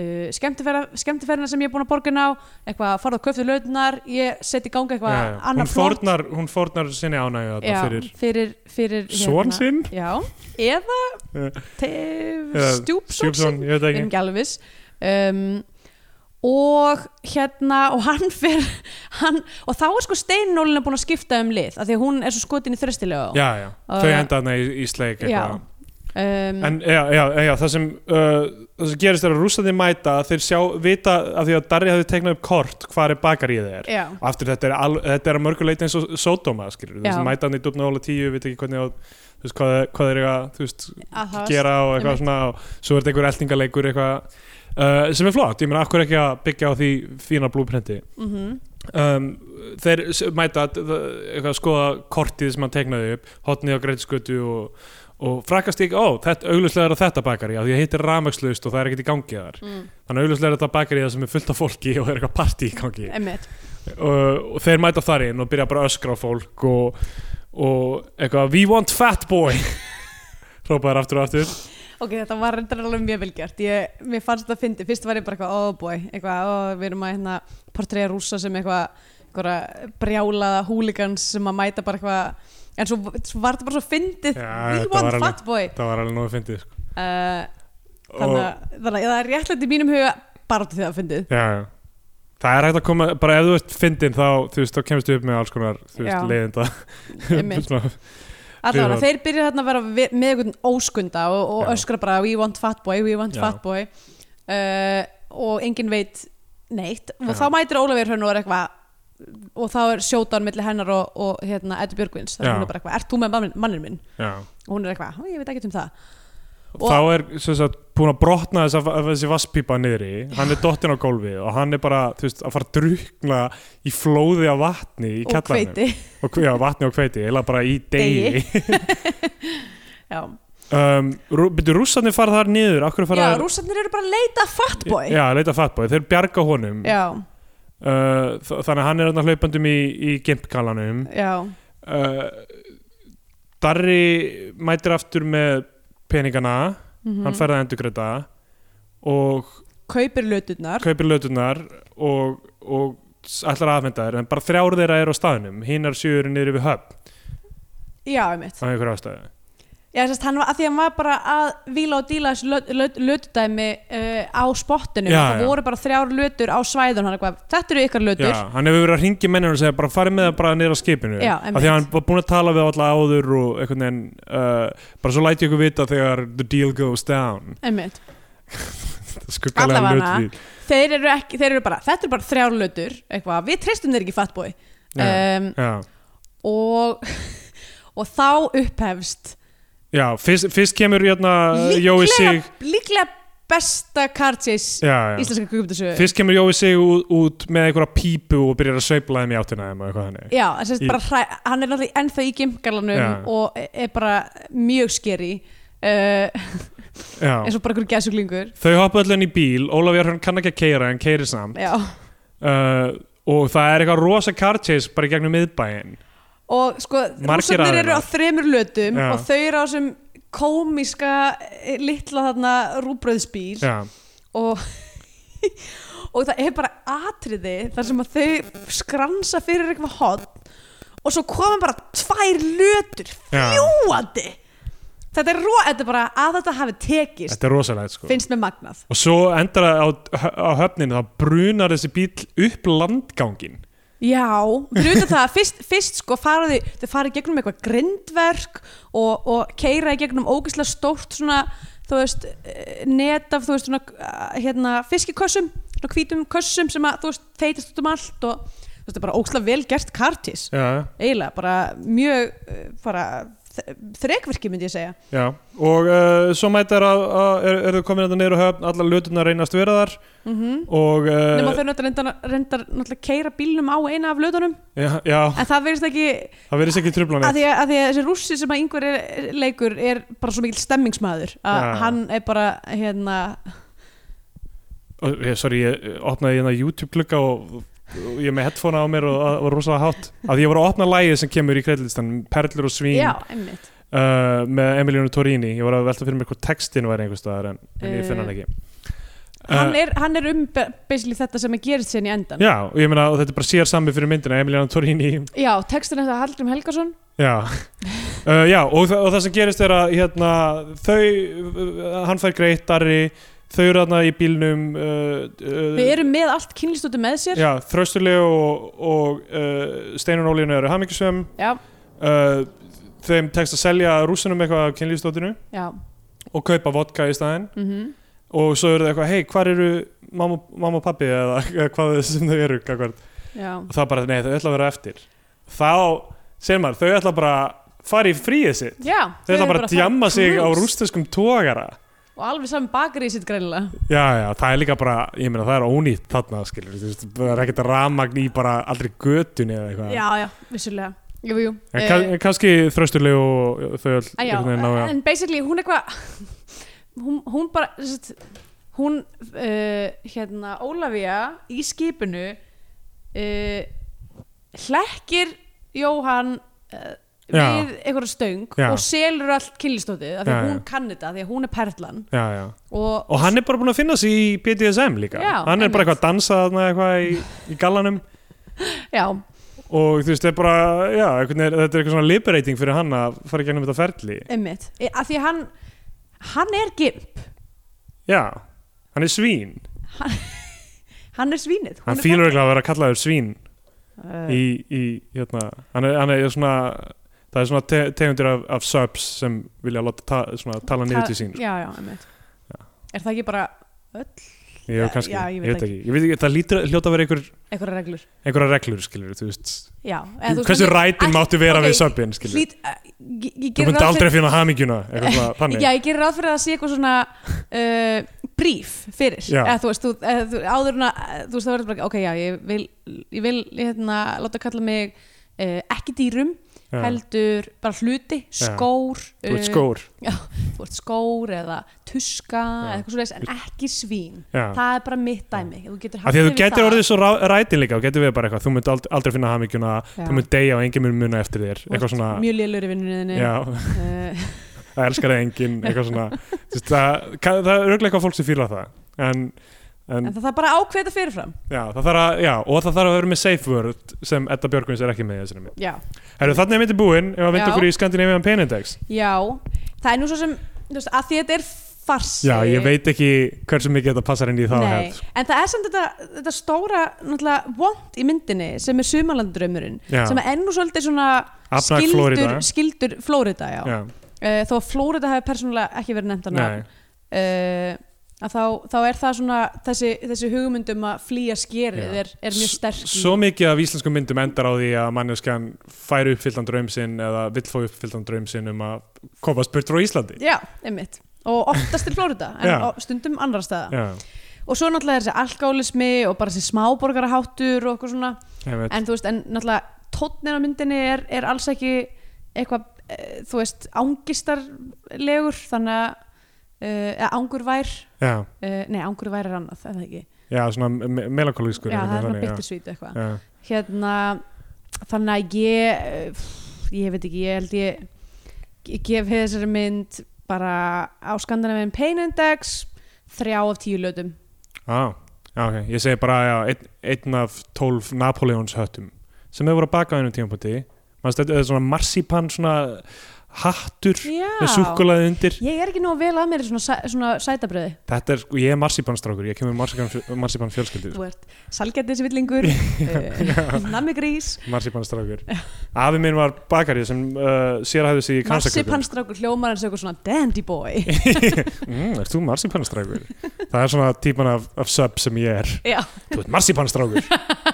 uh, skemmtiferðina sem ég er búin að borga inn á eitthvað, farðu að köftu lötunar ég seti í ganga eitthvað annar fórnar, hún fórnar sinni ánægju já, fyrir fyrir, fyrir son sinn? Já, eða sinn. ég veit ekki. Alveg um, og hérna og hann <laughs> hann, og þá er sko steinnólina búin að skipta um lið af því að hún er svo skotin í þröstilega já, já, þau enda hana í, í sleik um, en já, já, já, það sem uh, það sem gerist er að rússandi mæta þeir sjá, vita af því að Darri hafði teiknað upp kort hvað er bakaríð er já, og aftur þetta er, al, þetta er að mörguleiti eins og Sodoma skilur, þess að mæta hann í dubna óla tíu veit ekki hvernig á, þú veist, hvað, hvað er eitthvað þú veist, gera og eitthvað svona og svo er þetta einhver eltingaleikur eitthvað uh, sem er flott, ég meina, akkur ekki að byggja á því fína blúprenti mm um, þeir mæta að- að skoða kortið sem hann teiknaði upp hotnið á greitskötu og, og frakast ekki, ó, þetta, auglustlega er að þetta bakari af því að hittir ramagslaust og það er ekkert í gangi þar. Mm, þannig auglustlega er þetta bakari sem er fullt af fólki og er eitthvað partí í gangi. Og, og þeir mæta þar inn og byrja bara að öskra á fólk og, og eitthvað, we want fat boy! <laughs> hrópaðar aftur og aftur ok, þetta var reyndar alveg mjög velgjart ég, mér fannst þetta að fyndi, fyrst var ég bara eitthvað oh boy, eitthvað, oh, við erum að hérna, portræða rússa sem eitthvað, eitthvað brjálaða húligans sem að mæta bara eitthvað. En svo, svo var þetta bara svo fyndið. We want fat boy. það var alveg nógu fyndið sko. uh, og, þannig, að, þannig að það er réttlætt í mínum huga bara til það að fyndið. Já, já. það er hægt að koma, bara ef þú ert fyndin þá, þú veist, þá kemstu upp með alls konar þú veist, leiðinda <laughs> allavega, þeir byrja þarna að vera með einhvern óskunda og, og öskra bara we want fat boy, we want Já. fat boy uh, og enginn veit neitt og Já. þá mætir Ólafur henn og er eitthvað og þá er sjótan milli hennar og, og hérna, Eddu Björgvins, hún er bara eitthvað ert þú með mannin, minn? já. og hún er eitthvað, "Ó, ég veit ekki um það Og þá er sagt, búin að brotna þessa, þessi vasspípa niðri. Hann er dottinn á gólfi og hann er bara veist, að fara að drukna í flóði af vatni í hveiti. Og, já, vatni og hveiti, eða bara í degi, <laughs> <laughs> já, um, rú, byrju rússarnir fara þar niður fara já þær- rússarnir eru bara að leita að fat boy já, leita fatboy, þeir bjarga honum. Já, uh, þannig að hann er hlaupandum í, í gimpkallanum já, uh, Darri mætir aftur með peningana mhm. hann færði að endurgreita og kaupir löturnar. kaupir lötunar og, og ætlar að afhenda þær en bara þrjár þeirra eru á staðnum. Hinnar sjöur niður við höfn. Já, einmitt. Á einhverju ástæðu Já, þess að hann var, að því að var bara að víla og díla þessu löt- löt- lötudæmi uh, á spottinu, það voru bara þrjár lötur á svæðun, hann er eitthvað, þetta eru ykkar lötur. Já, hann hefur verið að ringi menninu og segja bara farið með það bara niður á skipinu. Já, af því að hann var búin að tala við alla áður og einhvern veginn uh, bara svo læti ykkur vita þegar the deal goes down. Einmitt, <laughs> skuggalega lötvíl þeir eru ekki, þeir eru bara þetta eru bara þrjár lötur, eitthvað, við treystum þeir ekki Já, um, og <laughs> og þá upphefst já fyrst, fyrst kemur hérna Jói Sig. líklega, besta já. íslenska kukmyndasögu fyrst kemur Jói Sig út, út með einhverja pípu og byrjar að sveifla þeim í áttina þeim Já, Í- bara hann er náttúrulega ennþá í gimgalanum Já. og er bara mjög skeri uh, <laughs> eins og bara einhver gæsuglingur þau hoppa öll inn í bíl Ólaf Jörn kann ekki að keira en keiri samt. Já, uh, og það er eitthvað rosa chase bara í gegnum miðbæinn og sko Margir rússarnir eru á þremur lötum Já. og þau eru á þessum komiska eh, litla þarna rúbröðsbíl já, og, <laughs> og það er bara atriði þar sem að þau skransa fyrir eitthvað hot og svo koma bara tvær lötur Já. fljúandi þetta er, þetta er bara að þetta hafi tekist þetta er rosalegt sko. finnst með magnað. Og svo endar það á, á höfninu þá brunar þessi bíl upp landgangin Já, fyrir utan það, fyrst, fyrst sko fara þau, í gegnum eitthvað grindverk og, og keira í gegnum ógeðslega stórt svona, þú veist, eh, net af, þú veist, svona, eh, hérna, fiskikössum, svona hvítum kössum sem að, þú veist, feitast út um allt og, þú veist, það er bara ógeðslega vel gert kartis, eiginlega, bara mjög, eh, bara, þrekverki myndi ég segja. já. og uh, svo mætar að, að er, er þau komin þetta á höfn allar luturnar reynast vera þar Mm og Nefna uh, þau náttúrulega reyndar, reyndar náttúrulega keira bílnum á eina af lötunum já, já, en það verðist ekki það verðist ekki trublan að því að, að því að þessi rússi sem að yngvar er, leikur er bara svo mikil stemmingsmaður að Já. hann er bara hérna og, sorry, ég opnaði hérna YouTube klukka og, og ég með headphone á mér og var rosalega hátt. Að ég var að opna lægið sem kemur í kreidlistan Perlur og svín. Já, uh, með Emilionu Torini. Ég var að velta fyrir mér hvað textin var einhvers staðar en, en ég finn Eh, hann ekki. Hann Uh, er, hann er um þetta sem er gerist sinn í endan Já, og ég meina og þetta er bara sér sami fyrir myndina Emilionu Torini. Já textin er það Hallgrim Helgason. Já, uh, já og, þa og það sem gerist er að hérna, þau, uh, hann fær greitt Darri, þau eru þarna í bílnum uh, uh, við erum með allt kynlistóti með sér. Já, Þröstuleg og, og uh, Steinun Ólínu eru hamingjusum já, uh, þeim tekst að selja rússunum eitthvað af kynlífstóttinu já. og kaupa vodka í staðinn. Mhm. Og svo eru það eitthvað, hei, hvar eru mamma, mamma og pappi eða, <laughs> eða hvað sem þau eru og það bara, nei, þau ætla að vera eftir. Þá, segir maður, þau ætla bara að fara í fríið sitt. Já þau ætla eru bara að djamma sig á cruise. rústeskum tógara og alveg saman bakar í sitt greinilega já, já, það er líka bara, ég meina, það er ónýtt þarna, skilur, þú veist, það er ekkert ramagn í bara aldrei götunni eða eitthvað já, já, vissulega jú, jú. en Eh, kann, kannski þrösturleg og þau öll já, ná að- en basically hún eitthvað hún, hún bara hún uh, hérna Ólafía í skipinu uh, hlekkir Jóhann uh, Já. Við einhverja stöng Já. og selur allt kynlistótið af því að hún kann þetta, af því að hún er perlan. Já, já. Og, og hann er bara búin að finna sig í BDSM líka. Hann er bara einmitt. eitthvað að dansa eitthvað í, í gallanum. <laughs> Og þú veist, þetta er bara, þetta er eitthvað svona liberating fyrir hann að fara í gegnum þetta ferli. Einmitt. E- af því að hann hann er gimp. Já, hann er svín. Hann <laughs> er svínið. Hann fýlur ekki að vera kallaður svín í, í hérna, hann er, hann er svona það er svona te tegundir af, af subs sem vilja láta ta svona, tala niður til sín sko. já, já, einmitt. Er það ekki bara öll? Ég, Já, kannski, já, ég, ég veit veit ekki, ég veit ekki, það lítur hljóta að vera einhver, einhverja reglur. einhverja reglur, skilur þú veist, já, hversu ekki- rætin ekki- máttu vera ok, við subin, skilur ég, ég þú myndi aldrei finna hamingjuna <laughs> Já, ég gerir ráð fyrir að sé eitthvað svona uh, brief fyrir. Já. eða þú veist, þú, eða, þú, áður en að þú veist, það verður bara, ok, já, ég vil ég vil, hérna, láta kalla mig uh, ekki dýrum, Já. heldur bara hluti, skór þú ert uh, skór þú ert skór eða tuska Já. eða eitthvað svo en ekki svín Já. það er bara mitt dæmi þú getur þú getur það. orðið svo rætin líka eitthvað, þú myndi aldrei, aldrei finna hamingjuna Já. þú myndi deyja og enginn mun muna eftir þér svona, mjög lélur í vinnunni já, uh, það elskar það eitthvað svona, það, ka- það er auðvitað eitthvað fólk sem fýlar það en, en en það þarf bara að ákveða fyrirfram. Já, það að, já, og það þarf að vera með safe word sem Edda Björgvins er ekki með þessari mynd. Þannig er myndi búin, ef að vinda okkur í Scandinavian Pain Index. Já, það er nú svo sem þú veist, að því að þetta er farsi já, ég veit ekki hversu mikið þetta passar inn í hefð en það er samt þetta, þetta stóra vond í myndinni sem er sumalandraumurinn Já. sem er enn og svolítið svona skildur, Florida. skildur Flórida já. já, Uh, þó að Flórida hefur persónulega ekki verið nefnt nei, uh, að þá, þá er það svona þessi, þessi hugmyndum að flýja skerið er, er mjög sterk í- svo mikið af íslenskum myndum endar á því að manneskjan fær uppfylltan draum sinn eða vill fá uppfylltan draum sinn um að komast burt frá Íslandi. Já, einmitt. Og oftast til Flórida en á- stundum annar staða. Já, og svo náttúrulega þessi alkálismi og bara þessi smáborgaraháttur og eitthvað svona. En þú veist, en náttúrulega tónnin á myndinni er, er alls ekki eitthvað, e, þú veist ángistarlegur þannig að eða ángurvær uh, nei, ángurvær er annað, eða ekki? Já, svona me melankolískur já, það er svona bittersvít eitthvað. Hérna, þannig að ég eh, ég veit ekki, ég held ég ég gef þessari mynd bara á Scandinavian Pain Index þrjá af tíu lötum. Á, Já, ok, ég segi bara, já, einn, einn af tólf Napoleons höttum sem hefur voru að baka á einum tímapunkti. Manstu, þetta er svona marsipan svona hattur Já, með súkkulaði undir. Ég er ekki nú vel að mér í svona, sæ- svona sætabröði Þetta er, sko, ég er marsipanstrákur, ég kemur marsipan, marsipan fjölskyldur Þú ert salgættisvillingur, uh, <laughs> nammigrís. Marsipanstrákur. Afi minn var bakari sem uh, sérhæði sig í kansakökum Marsipanstrákur hljómar eins og eitthvað svona dandy boy. <laughs> Mm, Er þú marsipanstrákur? Það er svona típan af, af sub sem ég er. Já, Þú ert marsipanstrákur <laughs>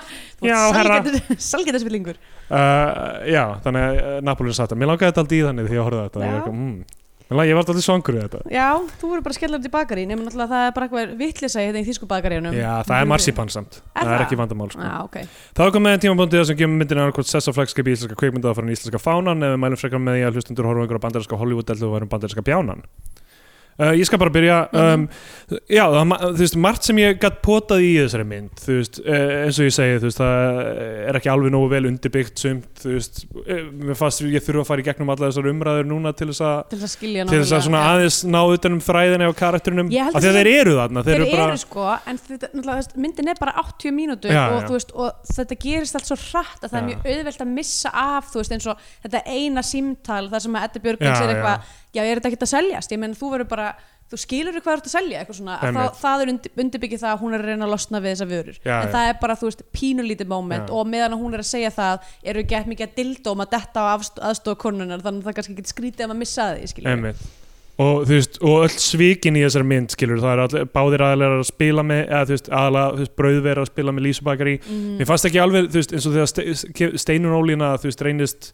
Salgættisvillingur <laughs> uh, Já, þannig að uh, Napoleon satt Mér langaði þetta aldrei í þannig því ég horfði á þetta. Ég, mm, ég var alltaf svangur við þetta. Já, þú verður bara skellur út í bakari nema náttúrulega það er bara eitthvað vittlisa í þetta í þýsku bakaríunum. Já, það er marsipan samt. Það er það? ekki vandamál sko. Já, ok. Það var komið en tímabóndið sem gefur myndin annarkot sess á flagskipi íslenska kveikmyndaða fyrir íslenska fánan. Ef við mælum frekar með því að hlustundur horfum uh, Ég skal bara byrja um, Já, það, veist, margt sem ég gætt potað í þessari mynd veist, uh, eins og ég segi veist, það er ekki alveg nógu vel undirbyggt sumt, fannst ég þurfa að fara í gegnum alla þessar umræður núna til þess að Til þess að skilja til þess að svona nákvæmlega. aðeins ná utan um þræðinni á karakterinum Ég held af því að þeir eru þarna Þeir þeir eru, bara sko, en þetta, myndin er bara 80 mínútur Já, og, já. og þetta gerist allt svo hratt að það er mjög auðvelt að missa af eins og þetta eina símtal þar sem að Edda Já, Björgvins er eitthvað já, er þetta ekki að seljast, ég menn þú verður bara þú skilur hvað þú ert að selja, eitthvað svona. Að það, það er undir, undirbyggið það að hún er að reyna að losna við þessa vörur, Já, en já. það er bara þú veist, pínulítið moment Já. og meðan hún er að segja það eru gett mikið að dildóm að detta á aðstofa konunar þannig að það kannski getur skrítið að maður missa Einmitt. og þú veist, og öll svikin í þessari mynd skilur, það er allir, báðir aðalega að spila með eða þú veist, aðalega, þú veist, brauðver að spila með lísubakari, mm, mér fannst ekki alveg þú veist, eins og þegar Ste Steinun Ólína þú veist, reynist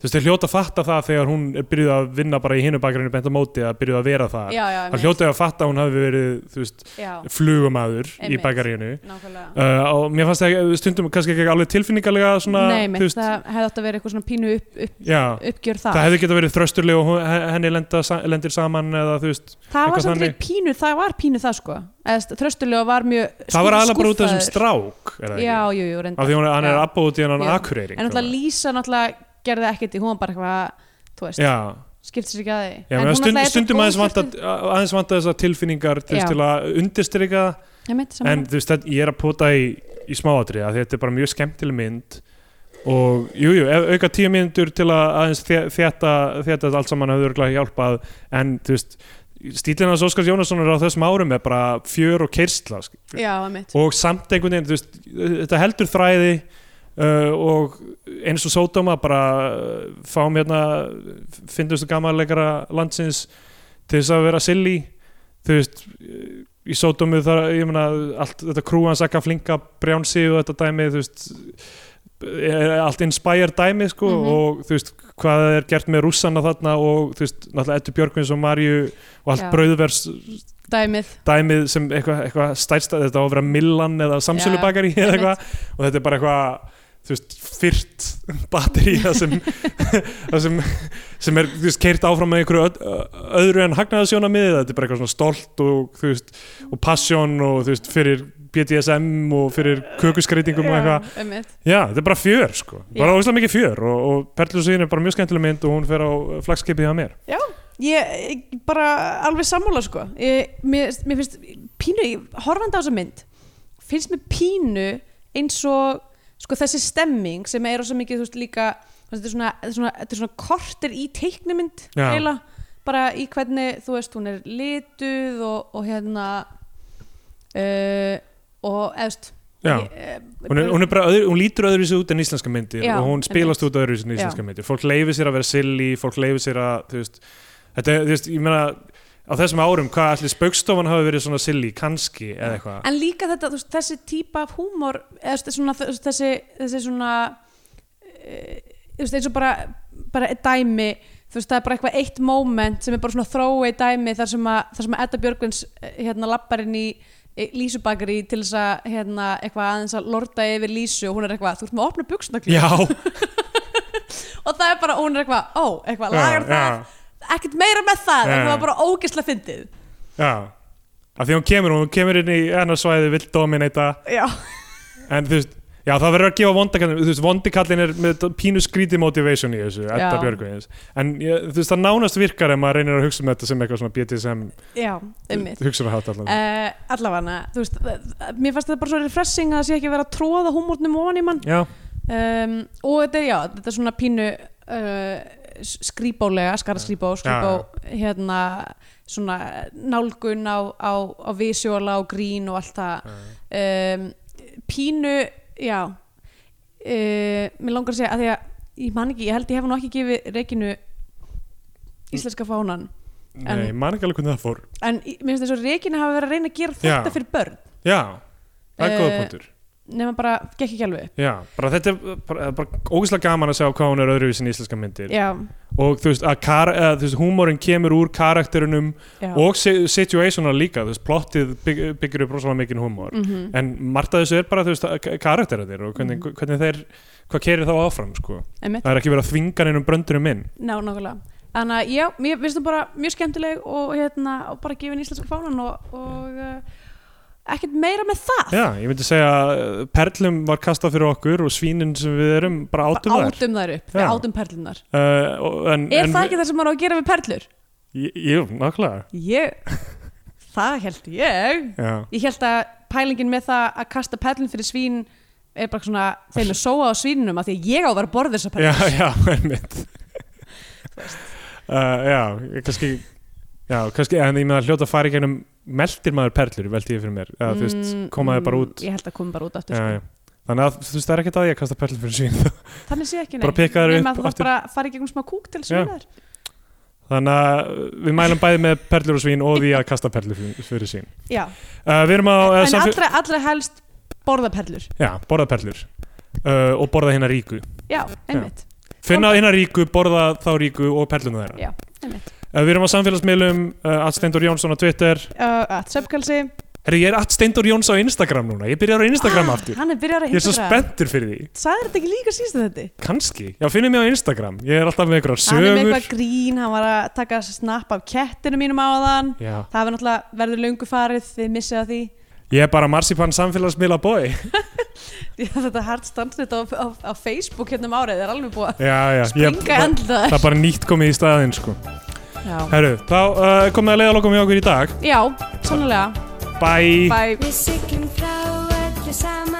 þú veist, þeir hljóta að fatta það þegar hún er byrjuð að vinna bara í hinu bakarinu bent á móti að byrjuð að vera það það hljóta að fatta að hún hafi verið þú veist, já, flugumæður í nákvæmlega. Uh, og mér fannst það stundum kannski ekki alveg tilfinningalega svona, Nei, mitt, veist, það hefði átt að vera eitthvað svona pínu upp, upp, já, uppgjör það það hefði geta verið þrösturleg og henni lenda, lendir saman eða þú veist, Það var samt ekki pínu, það var pínu það sko. Þröstulega var mjög það var aðalega bara út af þessum strák Já, jú, jú, af því hann er út í hann akureyring En náttúrulega Lísa náttúrulega gerði ekkert í Hún bara eitthvað, þú veist, já, skipti sér ekki að því. Já En hún stund, svo stundum aðeins vanta, hluti- aðeins vanta þessar tilfinningar til, að undirstryka en þú veist, þetta- ég er að pota í, í smáatri að þetta er bara mjög skemmtileg mynd. Og jújú, jú, auka tíu mínútur til að aðeins þétta þetta allt saman hafði örgulega hjálpað. En þú veist, stílinn hans Óskars Jónassonar á þessum árum er bara fjör og keirsla Já, og samt einhvern veginn, þú veist, þetta heldur þræði uh, og eins og sódóma bara uh, fáum hérna finnustu gamanleikara landsins til þess að vera silly. Þú veist í sódómu þar, ég meina allt þetta krúans akka flinka brjánsi og þetta dæmi þú veist er allt inspired dæmi sko Mhm. og þú veist hvað er gert með rússana þarna og þú veist náttúrulega Eddu Björgvins og Marju og allt Já. brauðvers Dæmið, dæmið sem eitthvað eitthva stærsta þetta á að vera Millan eða Samsölubakari eða eitthvað. Og þetta er bara eitthvað þú veist, fyrt batteri sem, <laughs> sem sem er, þú veist, keirt áfram með einhverju öð, öðru en hagnaðasjóna miði þetta er bara eitthvað svona stolt og þú veist og passion og þú veist, fyrir BDSM og fyrir kökuskreitingum og eitthvað, Já, já, þetta er bara fjör sko, bara Já. óslega mikið fjör og, og Perlusín er bara mjög skemmtileg mynd og hún fer á flagskipið hjá mér. Ég, ég bara alveg sammála sko. Ég, mér, mér finnst pínu, horfandi á þessa mynd finnst mér pínu eins og sko þessi stemming sem er svo mikið þú veist líka þetta, er svona, þetta, er svona, er svona korter í teiknumynd Já. eiginlega, bara í hvernig þú veist hún er lituð og, og hérna uh, og eðst Já. hún, er, hún, er öðru, hún lítur öðruvísi út en íslenska myndir Já, og hún spilast út öðruvísi en íslenska Já. myndir fólk leifir sér að vera silly, fólk leifir sér að þú veist, þetta, þú veist, ég meina á þessum árum, hvað allir spaukstofan hafi verið svona silly, kannski, eða eitthvað? En líka þetta, veist, þessi típa af húmor eða svona, þessi, þessi svona þú veist, eins og bara, bara dæmi þú veist, það er bara eitthvað eitt moment sem er bara svona throwaway dæmi þar sem að, þar sem að Edda Björgvins eh, hérna lappar inn í Lísubakari til þess að hérna, eitthvað aðeins að lorda yfir Lísu og hún er eitthvað, þú ert með að opna buksnakli <laughs> og það er bara, hún er eitthvað, ó, eitthvað, lagar það ekkert meira með það, en það var bara ógisla fyndið. Já. Af því hún kemur, hún kemur inn í hennar svæði vill dominata, já, en þú veist Já, það verður að gefa vondikallin, þú veist, vondikallin er með pínu skríti motivation í þessu, Edda Já. Björgvins en þú veist, það nánast virkar ef maður reynir að hugsa um þetta sem eitthvað svona BDSM Já, einmitt. hugsa við hátt allan. Uh, Allavega, þú veist Mér fannst þetta bara svo refreshing að það sé ekki verið að tróða húmórnum ofan í mann. Um, og þetta er, já, þetta er svona pínu uh, skrýbólega skara skrýbó, skrýbó hérna, svona nálgun á, á, á visjóla og grín og allt það. Um, pínu, já uh, mér langar að segja að því að ég man ekki, ég held ég hef nú ekki gefið reikinu íslenska fánan nei, En- man ekki alveg hvernig það fór. En mér finnst þess að reikinu hafa verið að reyna að gera þetta Já. fyrir börn. Já, það er Eh, góða punktur nema bara, gekk ekki alveg. Já, bara þetta er bara, bara ógeðslega gaman að sjá hvað hún er öðruvísin í íslenska myndir já, og þú veist, að kar, eða, þú veist, húmórin kemur úr karakterinum já. og si- situational líka, þú veist, plottið bygg, byggir upp rosalega mikinn húmór Mhm. en margt af þessu er bara, þú veist, karakterarnir og hvernig, Mhm. hvernig þeir, hvað kerir þá áfram, sko einmitt, það er ekki verið að þvinga neinum bröndunum inn ná, nákvæmlega þannig að já, mér finnst það bara mjög skemmtileg og hérna, og bara gefin íslenska fánan og, og ekkert meira með það. Já, ég myndi segja að perlum var kastað fyrir okkur og svínin sem við erum bara átum þær. átum þær upp, Já. við átum perlunar uh, og- en, er en, það ekki það sem maður á að gera við perlur? J- Jú, nákvæmlega. Ég, það held ég. Já, ég held að pælingin með það að kasta perlun fyrir svín er bara svona þeim er sóa á svínunum af því að ég á að vera að borða þessar já, perlur. Já, <laughs> einmitt. Uh, Já, ég kannski Já, kannski, en ég með að hljóta að fara í gegnum meldir maður perlur, velti ég fyrir mér. Eða, þú veist, komaði bara út. Mm, ég held að koma bara út aftur já, sko. já. Þannig að þú veist, það er ekkert að ég að kasta perlur fyrir svín <laughs> þannig sé ekki Bara pikka þær Nema upp aftur. bara fara í gegnum smá kúk til Já. svínar Þannig að við mælum bæði með perlur og svín og því að kasta perlur fyrir, svín já, uh, Við erum á uh, en allra, allra helst borða perlur. Já, borða perlur. Uh, og borða hérna ríku. Já, einmitt, Finna hérna ríku, borða þá ríku og perluna þeirra. Já, einmitt. Uh, Við erum á samfélagsmiðlum uh, að Steindur Jónsson á Twitter. Að söpkalsi Herri, ég er að Steindur Jóns á Instagram núna. Ég byrjar á Instagram aftur. hann er byrjar að Ég er svo Instagram. spenntur fyrir því. Sagði þetta ekki líka síðast þetta? Kanski, já finnum mig á Instagram. Ég er alltaf með einhverjar hann er með sögur. eitthvað grín, hann var að taka snapp af kettinu mínum á þann Já, það verður náttúrulega verður löngu farið þið missið að því. Ég er bara marsipan samfélagsmiðla boy. <laughs> Þetta hard standsnitt á, á, á Facebook hérna um árið er alveg búið að ég, springa í það, er bara nýtt komið í staðinn sko. Já, Herru, þá uh, komið að leiða lokum í okkur í dag. Já sannlega Bye. Bye. Við siglum frá öllu saman